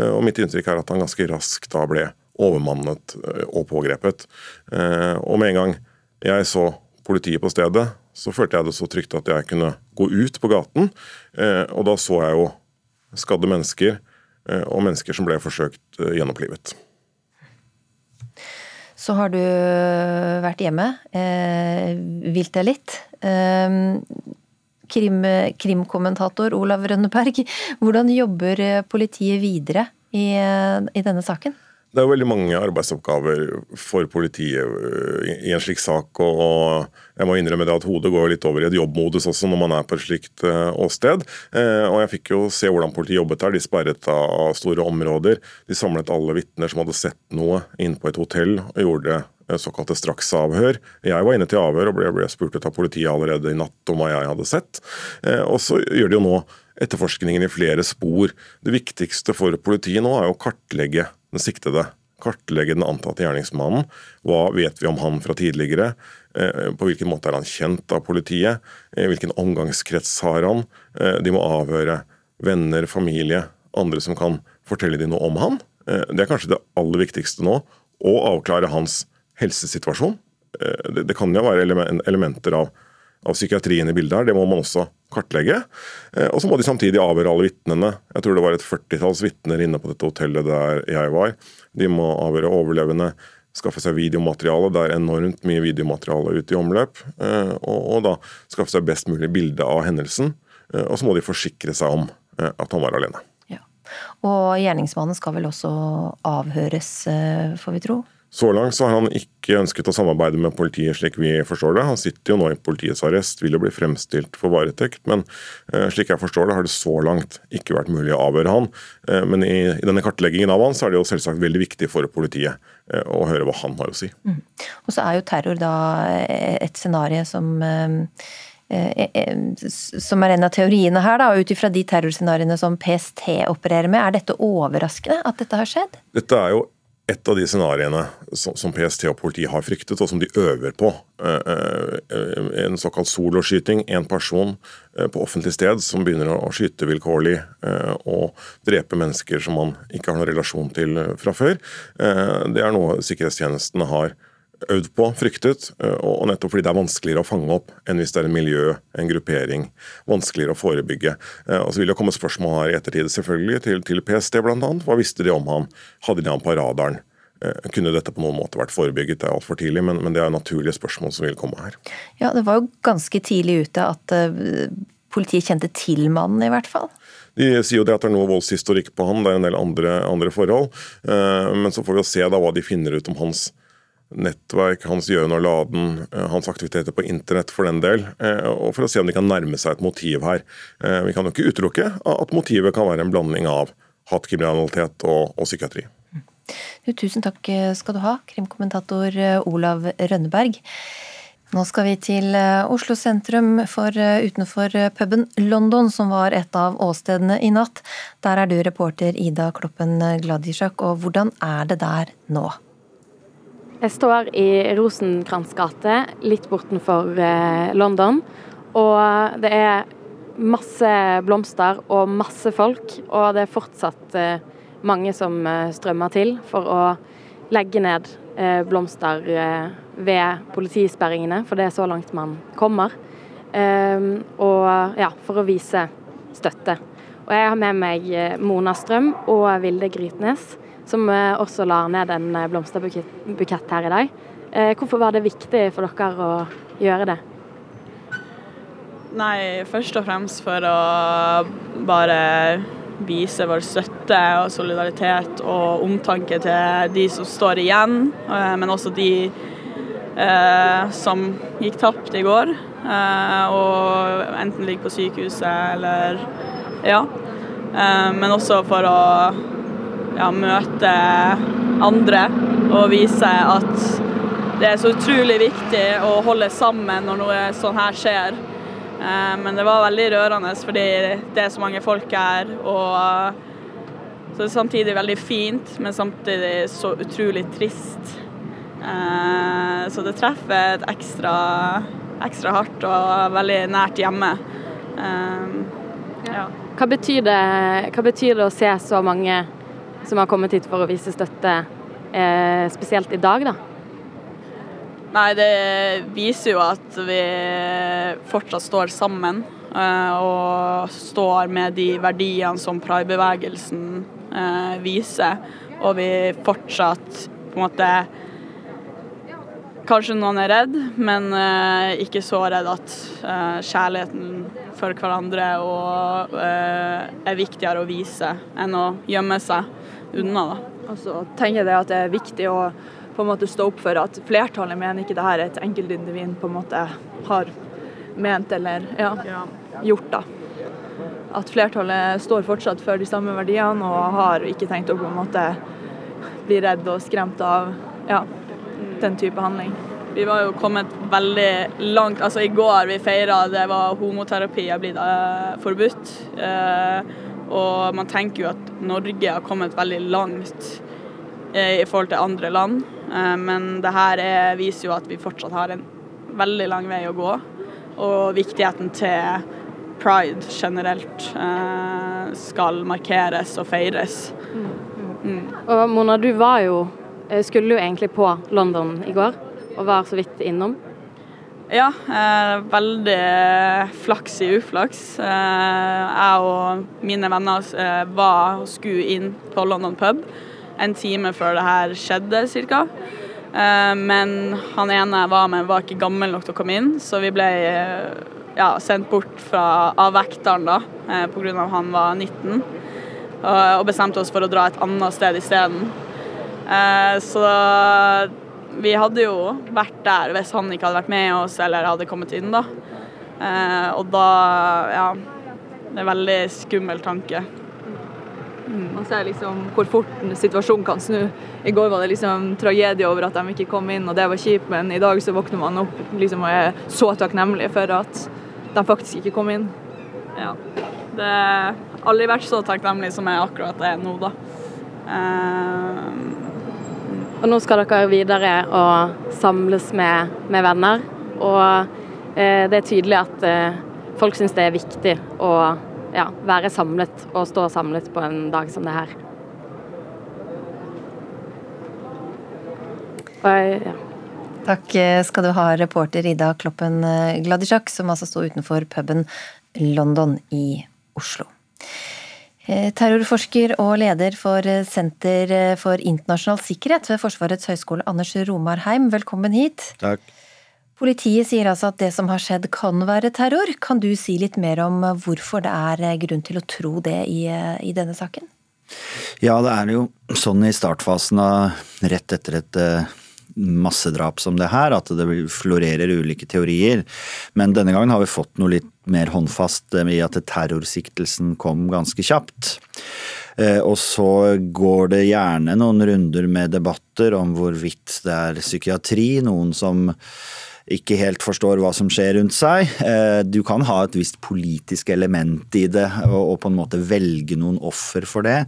og Mitt inntrykk er at han ganske raskt da ble overmannet og pågrepet. Og med en gang jeg så politiet på stedet, så følte jeg det så trygt at jeg kunne gå ut på gaten. Eh, og da så jeg jo skadde mennesker eh, og mennesker som ble forsøkt eh, gjenopplivet. Så har du vært hjemme, vilt deg litt. Krim, krimkommentator Olav Rønneberg, hvordan jobber politiet videre i, i denne saken? Det er jo veldig mange arbeidsoppgaver for politiet øh, i en slik sak. og Jeg må innrømme det at hodet går litt over i et jobbmodus også når man er på et slikt øh, åsted. Eh, og Jeg fikk jo se hvordan politiet jobbet der. De sperret av store områder. De samlet alle vitner som hadde sett noe inn på et hotell, og gjorde såkalte straksavhør. Jeg var inne til avhør og ble, spurt av politiet allerede i natt om hva jeg hadde sett. Eh, og så gjør de jo nå etterforskningen i flere spor. Det viktigste for politiet nå er å kartlegge den siktede kartlegge den antatte gjerningsmannen. Hva vet vi om han fra tidligere? Eh, på hvilken måte er han kjent av politiet? Eh, hvilken omgangskrets har han? Eh, de må avhøre venner, familie, andre som kan fortelle dem noe om han. Det er kanskje det aller viktigste nå. Å avklare hans helsesituasjon. Det kan jo være elementer av, av psykiatrien i bildet her. Det må man også kartlegge. Og så må de samtidig avhøre alle vitnene. Jeg tror det var et førtitalls vitner inne på dette hotellet der jeg var. De må avhøre overlevende skaffe seg videomateriale. Det er enormt mye videomateriale ute i omløp. Eh, og, da skaffe seg best mulig bilde av hendelsen. Eh, og så må de forsikre seg om eh, at han var alene. Ja. Og gjerningsmannen skal vel også avhøres, får vi tro? Så langt så har han ikke ønsket å samarbeide med politiet slik vi forstår det. Han sitter jo nå i politiets arrest, vil jo bli fremstilt for varetekt. Men eh, slik jeg forstår det, har det så langt ikke vært mulig å avhøre han. Eh, men i, i, denne kartleggingen av han, så er det jo selvsagt veldig viktig for politiet eh, å høre hva han har å si. Mm. Og så er jo terror da et scenario som som er en av teoriene her, da, ut ifra de terrorscenarioene som PST opererer med. Er dette overraskende at dette har skjedd? Dette er jo et av de scenarioene som PST og politiet har fryktet, og som de øver på. Eh, eh, en såkalt soloskyting. En person eh, på offentlig sted som begynner å skyte vilkårlig og drepe mennesker som man ikke har noen relasjon til fra før. Det er noe sikkerhetstjenestene har øvd på, fryktet, eh, og nettopp fordi det er vanskeligere å fange opp enn hvis det er en miljø, en gruppering. Vanskeligere å forebygge. Eh, og så vil det komme spørsmål her i ettertid selvfølgelig til, til PST bl.a. Hva visste de om han? Hadde de han på radaren? Eh, kunne dette på noen måte vært forebygget? Det er altfor tidlig, men, men, det er naturlige spørsmål som vil komme her. Ja, Det var jo ganske tidlig ute at politiet kjente til mannen, i hvert fall. De sier jo det at det er noe voldshistorikk på han, det er en del andre, andre forhold. Men så får vi jo se da hva de finner ut om hans nettverk, hans gjøren og laden, eh, hans aktiviteter på internett for den del, eh, og for å se om de kan nærme seg et motiv her. Eh, vi kan jo ikke utelukke at motivet kan være en blanding av hatkriminalitet og, og psykiatri. Tusen takk skal du ha, krimkommentator Olav Rønneberg. Nå skal vi til Oslo sentrum, for utenfor puben London, som var et av åstedene i natt. Der er du reporter Ida Kloppen Gladisjak, og hvordan er det der nå? Jeg står i Rosenkrantz gate, litt bortenfor eh, London. Og det er masse blomster og masse folk, og det er fortsatt eh, mange som eh, strømmer til for å legge ned blomster ved politisperringene, for det er så langt man kommer. Og ja, for å vise støtte. Og jeg har med meg Mona Strøm og Vilde Grytnes som eh, også la ned en eh, blomsterbukett her i dag. Eh, hvorfor var det viktig for dere å gjøre det? Nei, først og fremst for å bare vise vår støtte og solidaritet og omtanke til de som står igjen, men også de eh, som gikk tapt i går. Eh, og enten ligger på sykehuset eller Ja. Eh, men også for å ja, møte andre og vise at det er så utrolig viktig å holde sammen når noe sånn her skjer. Eh, men det var veldig rørende fordi det er så mange folk her. og så det er samtidig veldig fint, men samtidig så utrolig trist. Eh, så det treffer et ekstra, ekstra hardt og veldig nært hjemme. Eh, ja. Hva betyr, det, hva betyr det å se så mange som har kommet hit for å vise støtte, eh, spesielt i dag, da? Nei, det viser jo at vi fortsatt står sammen. Eh, og står med de verdiene som pridebevegelsen eh, viser. Og vi fortsatt på en måte Kanskje noen er redd, men uh, ikke så redd at uh, kjærligheten for hverandre og, uh, er viktigere å vise enn å gjemme seg unna. Da. Og så tenker jeg at det er viktig å på en måte stå opp for at flertallet mener ikke det her er et enkeltindivid på en måte har ment eller ja, gjort. da. At flertallet står fortsatt for de samme verdiene og har ikke tenkt å på en måte bli redd og skremt av ja, den type handling. Vi var jo kommet veldig langt. Altså I går vi feira det var homoterapi er blitt forbudt. Uh, og man tenker jo at Norge har kommet veldig langt i forhold til andre land. Men det her er, viser jo at vi fortsatt har en veldig lang vei å gå. Og viktigheten til pride generelt skal markeres og feires. Mm. Mm. Og Mona, du var jo, skulle jo egentlig på London i går, og var så vidt innom. Ja, eh, veldig flaks i uflaks. Eh, jeg og mine venner eh, var og skulle inn på London pub en time før det her skjedde, ca. Eh, men han ene jeg var med, var ikke gammel nok til å komme inn, så vi ble eh, ja, sendt bort fra, av vekteren da, eh, pga. han var 19. Og bestemte oss for å dra et annet sted isteden. Så vi hadde jo vært der hvis han ikke hadde vært med oss eller hadde kommet inn, da. Eh, og da Ja. Det er en veldig skummel tanke. Mm. Man ser liksom hvor fort situasjonen kan snu. I går var det liksom tragedie over at de ikke kom inn, og det var kjipt, men i dag så våkner man opp liksom, og er så takknemlig for at de faktisk ikke kom inn. Ja. Det har aldri vært så takknemlig som jeg akkurat er nå, da. Eh, og nå skal dere videre og samles med, med venner. Og eh, det er tydelig at eh, folk syns det er viktig å ja, være samlet og stå samlet på en dag som det her. Og, ja. Takk skal du ha, reporter Ida Kloppen Gladisjak, som altså sto utenfor puben London i Oslo. Eh, terrorforsker og leder for eh, Senter eh, for internasjonal sikkerhet ved Forsvarets høgskole, Anders Romarheim, velkommen hit. Takk. Politiet sier altså at det som har skjedd kan være terror. Kan du si litt mer om hvorfor det er grunn til å tro det i, i denne saken? Ja, det er jo sånn i startfasen av rett etter et massedrap som det her, at det florerer ulike teorier. Men denne gangen har vi fått noe litt mer håndfast i at terrorsiktelsen kom ganske kjapt. Eh, og så går det gjerne noen runder med debatter om hvorvidt det er psykiatri, noen som ikke helt forstår hva som skjer rundt seg. Eh, du kan ha et visst politisk element i det og, på en måte velge noen offer for det,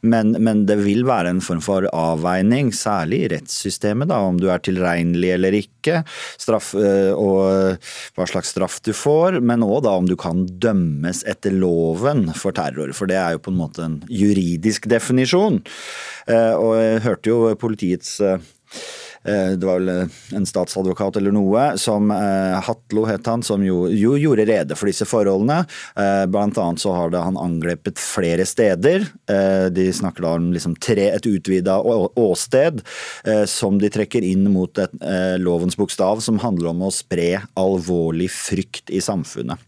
men, men, det vil være en form for avveining, særlig i rettssystemet, da, om du er tilregnelig eller ikke, straff, eh, og hva slags straff du får, men òg om du kan dømmes etter loven for terror, for det er jo på en måte en juridisk definisjon. Eh, og jeg hørte jo politiets det var vel eh, en statsadvokat eller noe, som eh, Hatlo het han, som jo, jo gjorde rede for disse forholdene. Blant annet så har det han angrepet flere steder. De snakker da om liksom tre, et utvida åsted som de trekker inn mot et, lovens bokstav, som handler om å spre alvorlig frykt i samfunnet.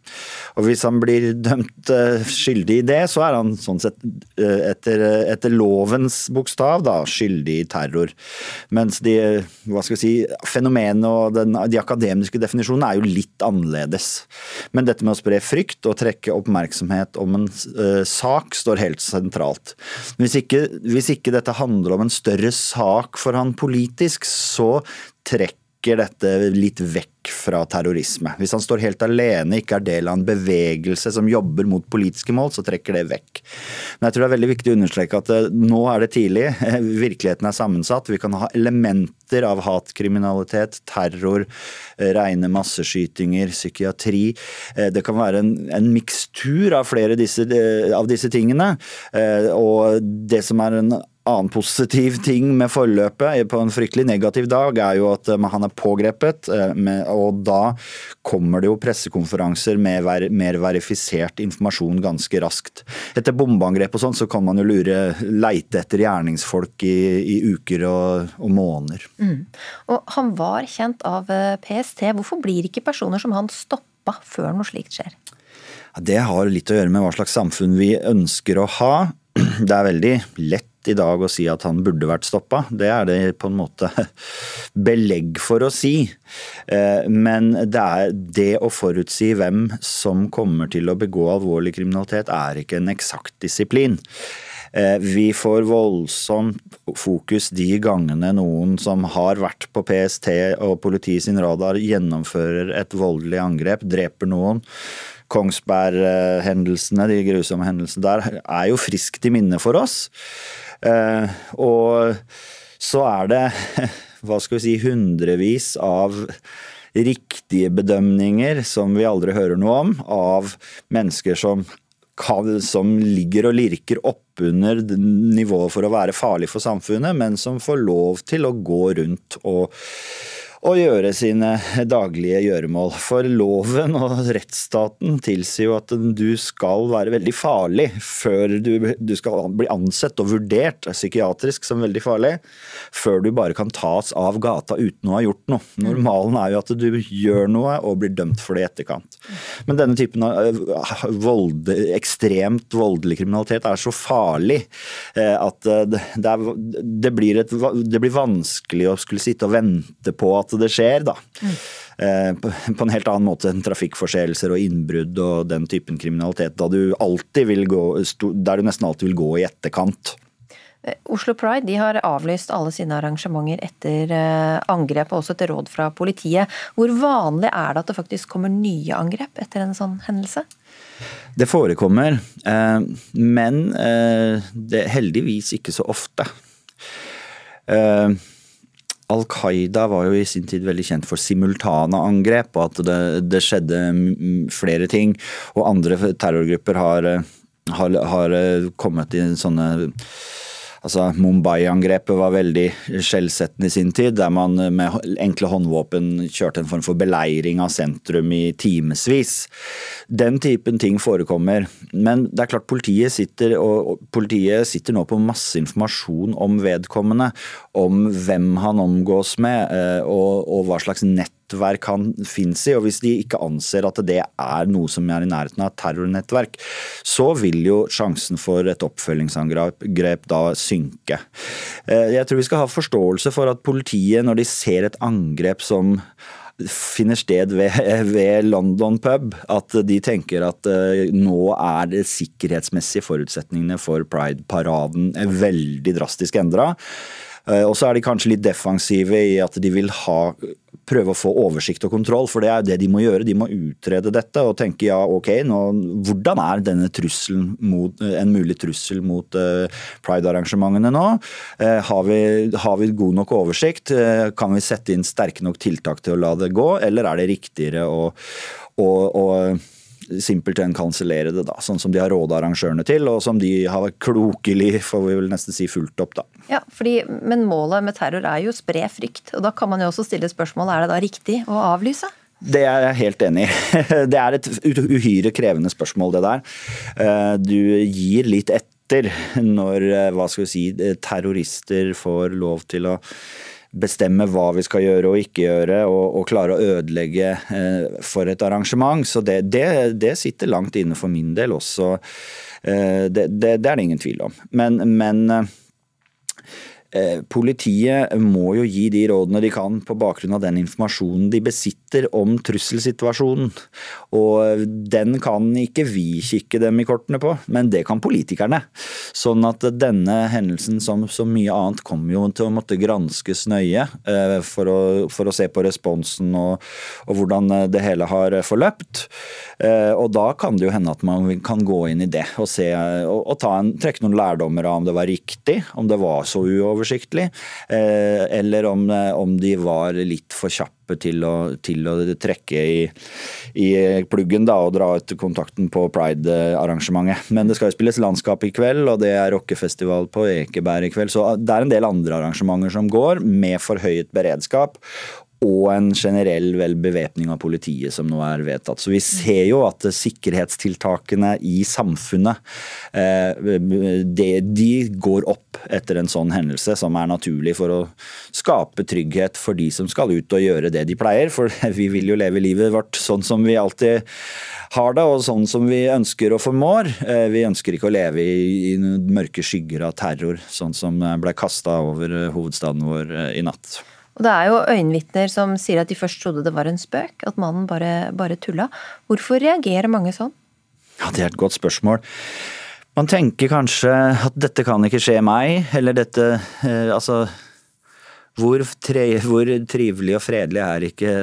Og Hvis han blir dømt skyldig i det, så er han sånn sett etter, etter lovens bokstav da, skyldig i terror. Mens de hva skal vi si, Fenomenet og den, de akademiske definisjonene er jo litt annerledes. Men dette med å spre frykt og trekke oppmerksomhet om en uh, sak står helt sentralt. Hvis ikke, hvis ikke dette handler om en større sak for han politisk, så trekker dette litt vekk fra terrorisme. Hvis han står helt alene, ikke er del av en bevegelse som jobber mot politiske mål, så trekker det vekk. Men jeg tror det er veldig viktig å understreke at eh, nå er det tidlig. Virkeligheten er sammensatt. Vi kan ha elementer av hatkriminalitet, terror, eh, rene masseskytinger, psykiatri. Eh, det kan være en, en mikstur av flere disse, av disse tingene. Og det som er en annen positiv ting med forløpet på en fryktelig negativ dag, er jo at eh, han er pågrepet. Eh, og da kommer det jo pressekonferanser med mer verifisert informasjon ganske raskt. Etter bombeangrep og sånn, så kan man jo lure, leite etter gjerningsfolk i, i uker og, og måneder. Mm. Og han var kjent av eh, PST. Hvorfor blir ikke personer som han stoppa før noe slikt skjer? Det har litt å gjøre med hva slags samfunn vi ønsker å ha. Det er veldig lett i dag å si at han burde vært stoppa. Det er det på en måte belegg for å si. Eh, men det, er det å forutsi hvem som kommer til å begå alvorlig kriminalitet, er ikke en eksakt disiplin. Eh, vi får voldsomt fokus de gangene noen som har vært på PST og politiet sin radar, gjennomfører et voldelig angrep, dreper noen Kongsberg-hendelsene, de grusomme hendelsene der, er jo friskt i minne for oss. Og så er det, hva skal vi si, hundrevis av riktige bedømninger som vi aldri hører noe om, av mennesker som, kan, som ligger og lirker oppunder nivået for å være farlig for samfunnet, men som får lov til å gå rundt og å gjøre sine daglige gjøremål. For loven og rettsstaten tilsier jo at du skal være veldig farlig før du, du skal bli ansett og vurdert psykiatrisk som veldig farlig, før du bare kan tas av gata uten å ha gjort noe. Normalen er jo at du gjør noe og blir dømt for det i etterkant. Men denne typen av eh, vold, ekstremt voldelig kriminalitet er så farlig eh, at eh, det, er, det, blir et, det blir vanskelig å skulle sitte og vente på at det skjer, da. Mm. På en helt annen måte enn trafikkforseelser og innbrudd og den typen kriminalitet, da du gå, der du nesten alltid vil gå i etterkant. Eh, Oslo Pride de har avlyst alle sine arrangementer etter eh, angrep, og også etter råd fra politiet. Hvor vanlig er det at det faktisk kommer nye angrep etter en sånn hendelse? Det forekommer, men det er heldigvis ikke så ofte. Al Qaida var jo i sin tid veldig kjent for simultane angrep, og at det, det skjedde flere ting. Og andre terrorgrupper har, har, har kommet i sånne Altså, Mumbai-angrepet var veldig skjellsettende i sin tid, der man med enkle håndvåpen kjørte en form for beleiring av sentrum i timevis. Den typen ting forekommer. Men det er klart politiet sitter, og politiet sitter nå på masse informasjon om vedkommende. Om hvem han omgås med, eh, og, og hva slags nett nettverk han finnes i. og Hvis de ikke anser at det er noe som er i nærheten av et terrornettverk, så vil jo sjansen for et oppfølgingsangrep da synke. Eh, jeg tror vi skal ha forståelse for at politiet, når de ser et angrep som finner sted ved, ved, London pub, at de tenker at uh, nå er det sikkerhetsmessige forutsetningene for Pride-paraden veldig drastisk endra. Uh, og så er de kanskje litt defensive i at de vil ha prøve å få oversikt og kontroll, for det er det de må gjøre. De må utrede dette og tenke ja, ok, nå, hvordan er denne trusselen mot, en mulig trussel mot uh, pride-arrangementene nå? Uh, har, vi, har, vi, god nok oversikt? Uh, kan vi sette inn sterke nok tiltak til å la det gå, eller er det riktigere å, å, å simpelthen kansellere det, da, sånn som de har råda arrangørene til, og som de har klokelig, får vi vel nesten si, fulgt opp. da. Ja, fordi, Men målet med terror er jo å spre frykt, og da kan man jo også stille spørsmål er det da riktig å avlyse? Det er jeg helt enig i. Det er et uhyre krevende spørsmål, det der. Eh, du gir litt etter når eh, hva skal vi si, terrorister får lov til å bestemme hva vi skal gjøre og ikke gjøre, og, og klare å ødelegge eh, for et arrangement. Så det, det, det, sitter langt inne for min del også. Eh, det, det, er det ingen tvil om. Men, men eh, politiet må jo gi de rådene de kan på bakgrunn av den informasjonen de besitter om trusselsituasjonen. Og den kan ikke vi kikke dem i kortene på, men det kan politikerne. Sånn at denne hendelsen, som så mye annet, kommer jo til å måtte granskes nøye eh, for å, for å se på responsen og, og, hvordan det hele har forløpt. Eh, og da kan det jo hende at man kan gå inn i det og, se, og, og en, trekke noen lærdommer av om det var riktig, om det var så uoversiktlig oversiktlig, eh, eller om, eh, om de var litt for kjappe til å, til å trekke i, i, pluggen da, og dra ut kontakten på Pride-arrangementet. Men det skal jo spilles landskap i kveld, og det er rockefestival på Ekeberg i kveld. Så det er en del andre arrangementer som går, med forhøyet beredskap og en generell vel bevæpning av politiet som nå er vedtatt. Så vi ser jo at sikkerhetstiltakene i samfunnet eh, de går opp etter en sånn hendelse, som er naturlig for å skape trygghet for de som skal ut og gjøre det de pleier. For vi vil jo leve livet vårt sånn som vi alltid har det, og sånn som vi ønsker og formår. Eh, vi ønsker ikke å leve i, i mørke skygger av terror, sånn som ble kasta over hovedstaden vår eh, i natt. Og det er jo øyenvitner som sier at de først trodde det var en spøk, at mannen bare, bare tulla. Hvorfor reagerer mange sånn? Ja, Det er et godt spørsmål. Man tenker kanskje at dette kan ikke skje meg, eller dette eh, Altså hvor, tre, hvor, trivelig og fredelig er ikke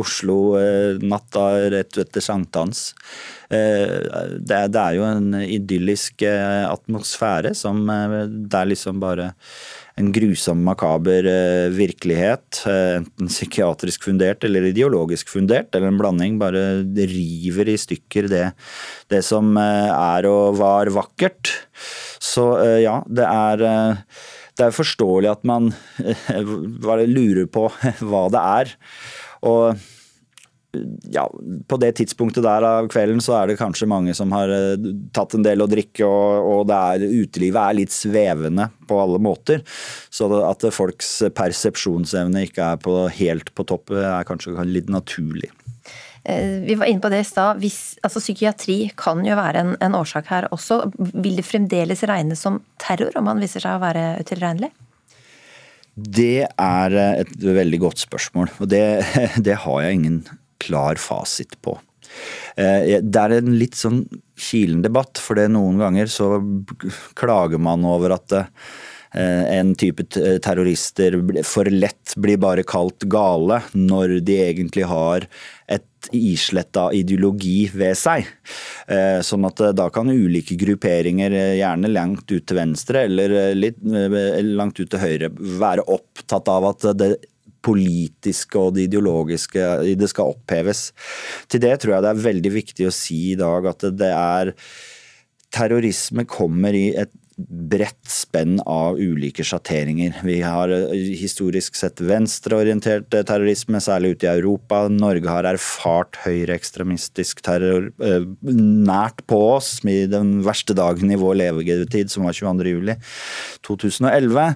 Oslo eh, natta rett etter sankthans? Eh, det, det, er jo en idyllisk eh, atmosfære som eh, Det er liksom bare en grusom, makaber eh, virkelighet. Eh, enten psykiatrisk fundert eller ideologisk fundert, eller en blanding. Bare river i stykker det, det som er og var vakkert. Så ja, det er det er forståelig at man lurer på hva det er. Og ja, på det tidspunktet der av kvelden så er det kanskje mange som har eh, tatt en del å drikke, og, og det er, utelivet er litt svevende på alle måter. Så at folks persepsjonsevne ikke er på, helt på topp, er kanskje litt naturlig. Eh, vi var inne på det i stad. Altså, psykiatri kan jo være en, en, årsak her også. Vil det fremdeles regnes som terror om man viser seg å være utilregnelig? Det er eh, et veldig godt spørsmål, og det, det har jeg ingen klar fasit på. Eh, det er en litt sånn kilen debatt, for noen ganger så klager man over at Eh, en type terrorister for lett blir bare kalt gale, når de egentlig har et isletta ideologi ved seg. Eh, sånn at da kan ulike grupperinger, gjerne langt ut til venstre eller litt langt ut til høyre, være opptatt av at det politiske og det ideologiske det skal oppheves. Til det tror jeg det er veldig viktig å si i dag at det er Terrorisme kommer i et bredt spenn av ulike sjatteringer. Vi har eh, historisk sett venstreorientert eh, terrorisme, særlig ute i Europa. Norge har erfart høyreekstremistisk terror eh, nært på oss i den verste dagen i vår levetid, som var 22.07.2011.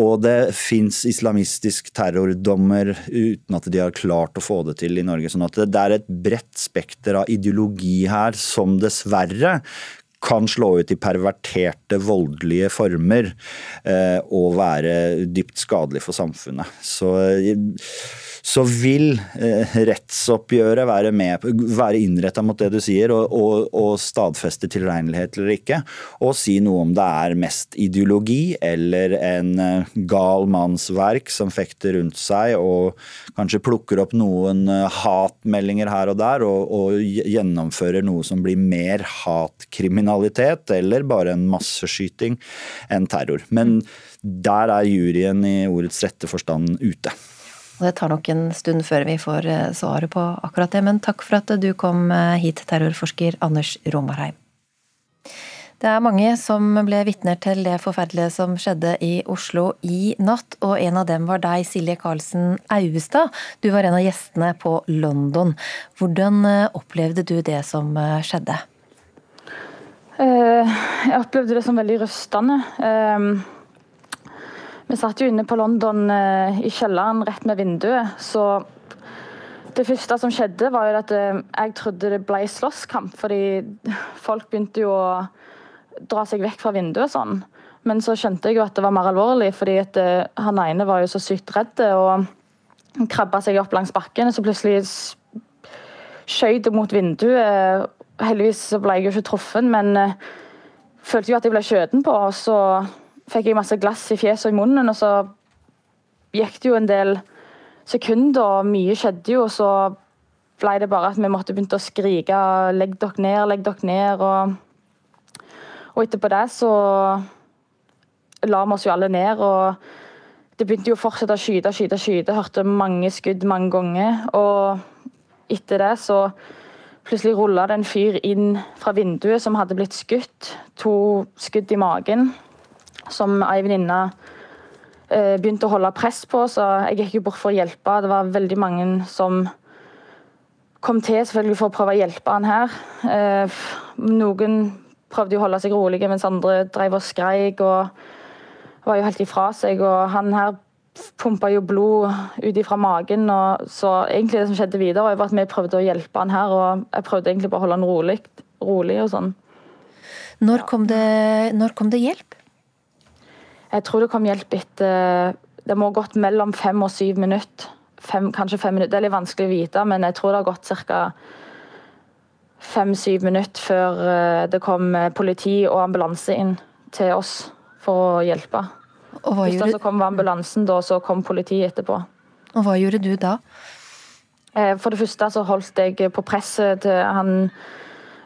Og det fins islamistisk terrordommer uten at de har klart å få det til i Norge. sånn at det er et bredt spekter av ideologi her som dessverre kan slå ut i perverterte, voldelige former eh, og være dypt skadelig for samfunnet. Så så vil eh, rettsoppgjøret være, med, være innretta mot det du sier, og, og, og stadfeste tilregnelighet eller ikke, og si noe om det er mest ideologi eller en eh, gal manns verk som fekter rundt seg og kanskje plukker opp noen eh, hatmeldinger her og der og, og gjennomfører noe som blir mer hatkriminalitet eller bare en masseskyting enn terror. Men der er juryen i ordets rette forstand ute. Og det tar nok en stund før vi får eh, svaret på akkurat det, men takk for at du kom eh, hit, terrorforsker Anders Romarheim. Det er mange som ble vitner til det forferdelige som skjedde i Oslo i natt, og en av dem var deg, Silje Karlsen Auestad. Du var en av gjestene på London. Hvordan eh, opplevde du det som skjedde? Jeg opplevde det som veldig rystende. Vi satt jo inne på London eh, i kjelleren rett med vinduet, så det første som skjedde, var jo at eh, jeg trodde det ble slåsskamp, fordi folk begynte jo å dra seg vekk fra vinduet sånn. Men så skjønte jeg jo at det var mer alvorlig, fordi eh, han ene var jo så sykt redd og krabba seg opp langs bakken. Så plutselig skjøt det mot vinduet. Heldigvis ble jeg jo ikke truffet, men følte jo at jeg ble skjøten på. og så fikk jeg masse glass i fjeset og i munnen, og så gikk det jo en del sekunder, og mye skjedde jo, og så ble det bare at vi måtte begynne å skrike 'legg dere ned, legg dere ned'. Og, og etterpå det så la vi oss jo alle ned, og det begynte jo å fortsette å skyte, skyte, skyte. Hørte mange skudd mange ganger. Og etter det så plutselig rulla det en fyr inn fra vinduet som hadde blitt skutt. To skudd i magen som ei venninne eh, begynte å holde press på, så jeg gikk jo bort for å hjelpe. Det var veldig mange som kom til selvfølgelig for å prøve å hjelpe han her. Eh, noen prøvde å holde seg rolige, mens andre drev og skreik og var jo helt ifra seg. Og han her pumpa jo blod ut ifra magen. Og så egentlig det som skjedde videre, var at vi prøvde å hjelpe han her, og jeg prøvde egentlig bare å holde han rolig, rolig og sånn. Når kom, det, når kom det hjelp? Jeg tror det kom hjelp etter Det må ha gått mellom fem og syv minutter. Fem, kanskje fem minutter. Det er litt vanskelig å vite, men jeg tror det har gått ca. fem-syv minutter før eh, det kom politi og ambulanse inn til oss for å hjelpe. Og hva gjorde- så kom ambulansen, da, så kom politiet etterpå. Og hva gjorde du da? Eh, For det første så holdt jeg på presset til han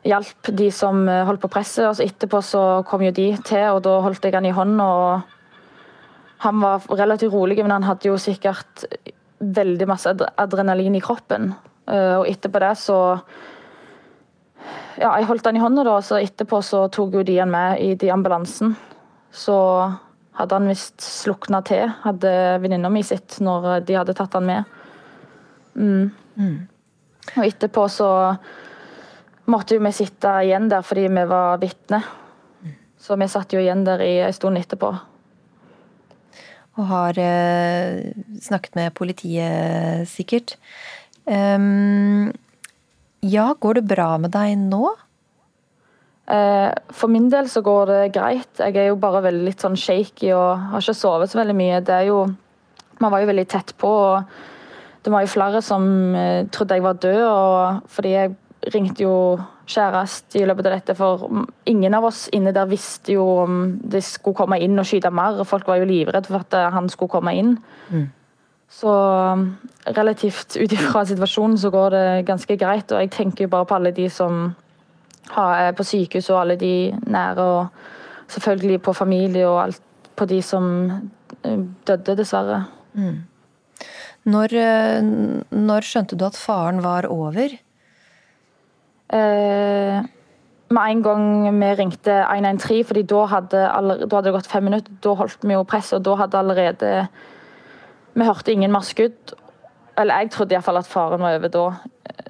hjalp de som eh, holdt på presset, og så etterpå så kom jo de til, og da holdt jeg han i hånda. og Han var relativt rolig, men han hadde jo sikkert veldig masse adrenalin i kroppen. Eh, Og etterpå det så Ja, jeg holdt han i hånda, da, så etterpå så tok jo de han med i de ambulansen. Så hadde han visst slukna til, hadde venninna mi sitt, når de hadde tatt han med. Mm. Og etterpå så måtte jo vi sitte igjen der fordi vi var vitne. Så vi satt jo igjen der i en stund etterpå. Og har eh, snakket med politiet, sikkert. Ehm, ja, går det bra med deg nå? Eh, For min del så går det greit. Jeg er jo bare veldig litt sånn shaky og har ikke sovet så veldig mye. Det er jo Man var jo veldig tett på, og det var jo flere som eh, trodde jeg var død, og fordi jeg ringte jo kjæreste i løpet av dette, for ingen av oss inne der visste jo om det skulle komme inn og skyte mer, og folk var jo livredde for at eh, han skulle komme inn. Mm. Så um, relativt ut ifra situasjonen så går det ganske greit, og jeg tenker jo bare på alle de som er på sykehus, og alle de nære, og selvfølgelig på familie og alt på de som eh, døde, dessverre. Mm. Når, eh, når skjønte du at faren var over? Eh, med en gang vi ringte 113, fordi da hadde, allerede, da hadde det gått fem minutter, da holdt vi jo presset, og da hadde allerede Vi hørte ingen mer skudd. Eller jeg trodde iallfall at faren var over da,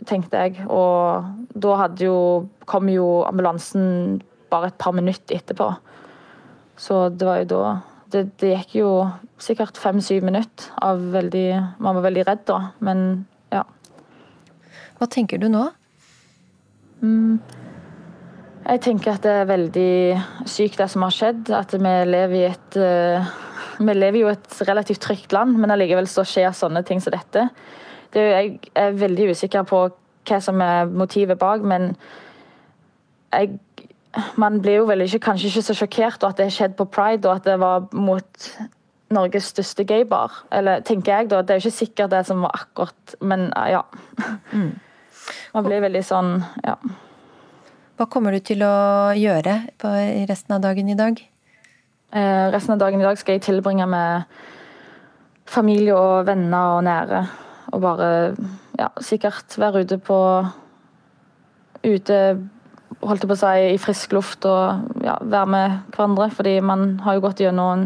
tenkte jeg. Og da hadde jo, kom jo ambulansen bare et par minutter etterpå. Så det var jo da Det, det gikk jo sikkert fem-syv minutter av veldig Man var veldig redd da, men ja. Hva tenker du nå? Mm. Jeg tenker at det er veldig sykt det som har skjedd. At vi lever i et eh, Vi lever jo et relativt trygt land, men allikevel så skjer sånne ting som dette. Det er, jeg er veldig usikker på hva som er motivet bak, men jeg Man blir jo veldig, kanskje ikke så sjokkert at det skjedde på pride, og at det var mot Norges største gaybar. Eller tenker jeg, da. Det er jo ikke sikkert det som var akkurat Men ja. Man blir veldig sånn Ja. Hva kommer du til å gjøre på resten av dagen i dag? Eh, resten av dagen i dag skal jeg tilbringe med familie og venner og nære. Og bare ja, sikkert være ute på Ute, holdt jeg på å si, i frisk luft og ja, være med hverandre. Fordi man har jo gått gjennom en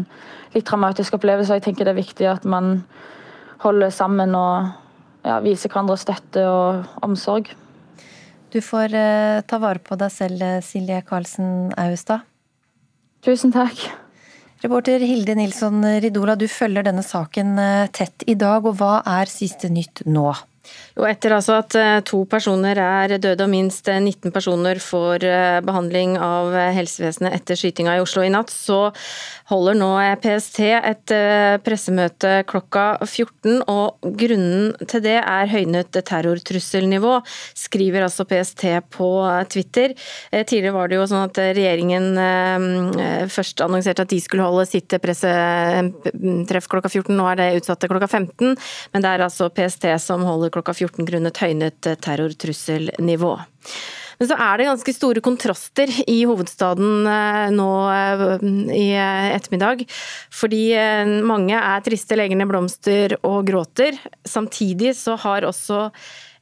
litt traumatisk opplevelse, og jeg tenker det er viktig at man holder sammen og ja, vise hverandre støtte og omsorg. Du får eh, ta vare på deg selv, eh, Silje Karlsen Austad. Tusen takk. Reporter Hilde Nilsson Ridola, du følger denne saken eh, tett i dag, og hva er siste nytt nå? Jo, etter altså at eh, to personer er døde og minst eh, 19 personer får eh, behandling av eh, helsevesenet etter skytinga i Oslo i natt, så holder nå eh, PST et eh, pressemøte klokka 14. og Grunnen til det er høynet terrortrusselnivå, skriver altså PST på eh, Twitter. Eh, Tidligere var det jo sånn at regjeringen eh, først annonserte at de skulle holde sitt pressetreff klokka 14. Nå er det utsatt til klokka 15, men det er altså PST som holder klokka 14 grunnet høynet terrortrusselnivå. Men så er det ganske store kontraster i hovedstaden eh, nå eh, i eh, ettermiddag. Fordi mange er triste, legger blomster og gråter. Samtidig så har også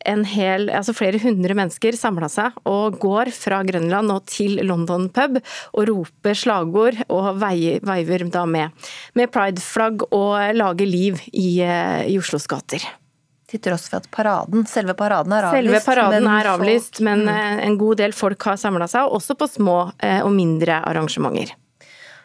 hel, altså flere hundre mennesker samla seg og går fra Grønland og til London pub og roper slagord og veiver da med, med prideflagg og lager liv i, i Oslos gater. Til tross for at paraden, selve paraden er avlyst. Selve paraden men er avlyst, folk- men Mm. eh, en god del folk har samla seg, også på små eh, og mindre arrangementer.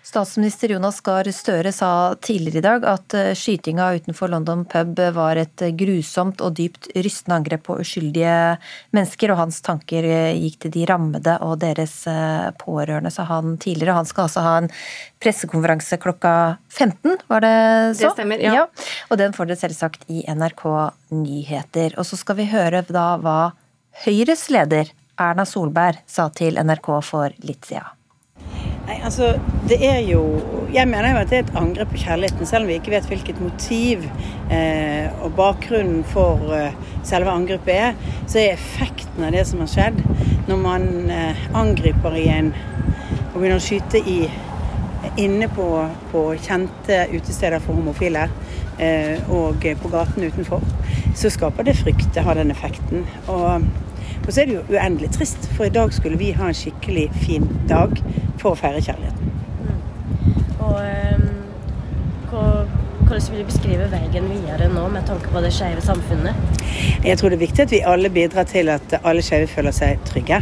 Statsminister Jonas Gahr Støre sa tidligere i dag at eh, skytinga utenfor London pub var et eh, grusomt og dypt rystende angrep på uskyldige mennesker, og hans tanker eh, gikk til de rammede og deres pårørende, sa han tidligere. Han skal altså ha en pressekonferanse klokka 15, var det så? Det stemmer, ja. Og den får dere selvsagt i NRK Nyheter. Og så skal vi høre da hva Høyres leder Erna Solberg sa til NRK for litt siden. Nei, altså, det er jo Jeg mener jo at det er et angrep på kjærligheten, selv om vi ikke vet hvilket motiv eh, og bakgrunnen for eh, selve angrepet er. Så er effekten av det som har skjedd, når man eh, angriper i en og begynner å skyte i, inne på, på kjente utesteder for homofile eh, og på gaten utenfor, så skaper det frykt. Det har den effekten. Og og så er det jo uendelig trist, for i dag skulle vi ha en skikkelig fin dag for å feire kjærligheten. Mm. Og um, hvordan vil du beskrive veien videre nå med tanke på det skeive samfunnet? Jeg tror det er viktig at vi alle bidrar til at alle skeive føler seg trygge.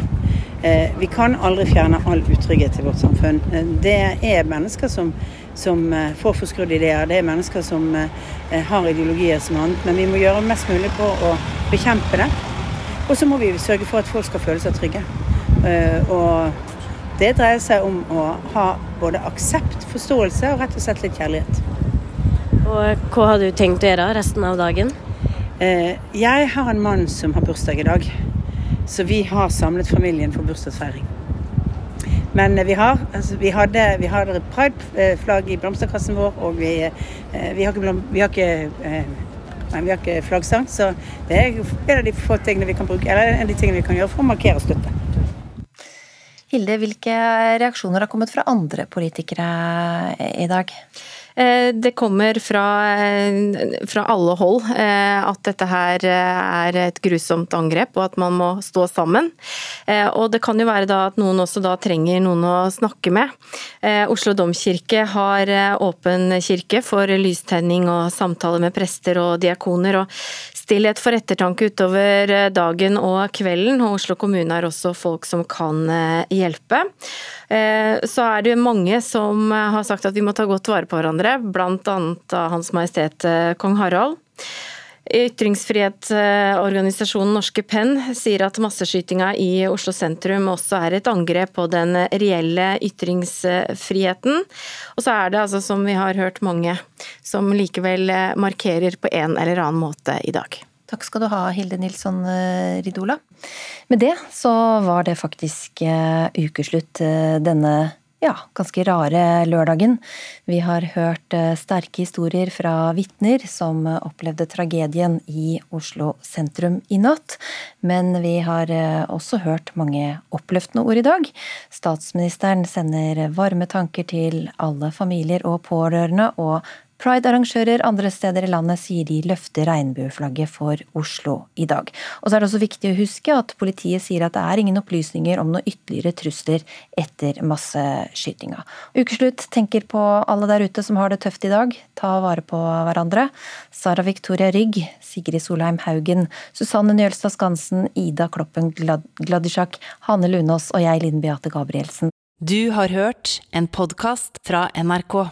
Eh, vi kan aldri fjerne all utrygghet i vårt samfunn. Eh, det er mennesker som, som eh, får forskrudde ideer, det er mennesker som har ideologier som annet, men vi må gjøre mest mulig på å bekjempe det. Og så må vi sørge for at folk skal føle seg trygge. Eh, og det dreier seg om å ha både aksept, forståelse og rett og slett litt kjærlighet. Og hva har du tenkt å gjøre resten av dagen? Eh, jeg har en mann som har bursdag i dag, så vi har samlet familien for bursdagsfeiring. Men vi har, altså vi hadde, vi hadde pride-flagg i blomsterkassen vår, og vi, eh, vi har ikke, vi har ikke men vi har ikke flaggstang, så det er en av de få tingene vi kan bruke, eller en av de tingene vi kan gjøre for å markere støtte. Hilde, hvilke reaksjoner har kommet fra andre politikere i dag? Eh, det kommer fra, eh, fra, alle hold eh, at dette her er et grusomt angrep, og at man må stå sammen. Og det kan jo være da at noen også da trenger noen å snakke med. Oslo domkirke har åpen kirke for lystenning og samtale med prester og diakoner. og Stillhet for ettertanke utover dagen og kvelden, og Oslo kommune er også folk som kan hjelpe. Så er det mange som har sagt at vi må ta godt vare på hverandre bl.a. Hans Majestet eh, Kong Harald. Ytringsfrihetsorganisasjonen Norske Penn sier at masseskytinga i Oslo sentrum også er et angrep på den reelle ytringsfriheten. Og så er det altså, som vi har hørt, mange som likevel markerer på en eller annen måte i dag. Takk skal du ha, Hilde Nilsson eh, Ridola. Med det så var det faktisk eh, ukeslutt denne ja, ganske rare lørdagen. Vi har hørt eh, sterke historier fra vitner som opplevde tragedien i Oslo sentrum i natt. Men vi har eh, også hørt mange oppløftende ord i dag. Statsministeren sender varme tanker til alle familier og pårørende, og Pride-arrangører andre steder i landet sier de løfter regnbueflagget for Oslo i dag. Og så er det også viktig å huske at politiet sier at det er ingen opplysninger om noen ytterligere trusler etter masseskytinga. Ukeslutt tenker på alle der ute som har det tøft i dag. Ta vare på hverandre. Sara Victoria Rygg, Sigrid Solheim Haugen, Susanne Njølstad Skansen, Ida Kloppen Gladisjak, Hanne Lunås og jeg, Linn Beate Gabrielsen. Du har hørt en podkast fra NRK.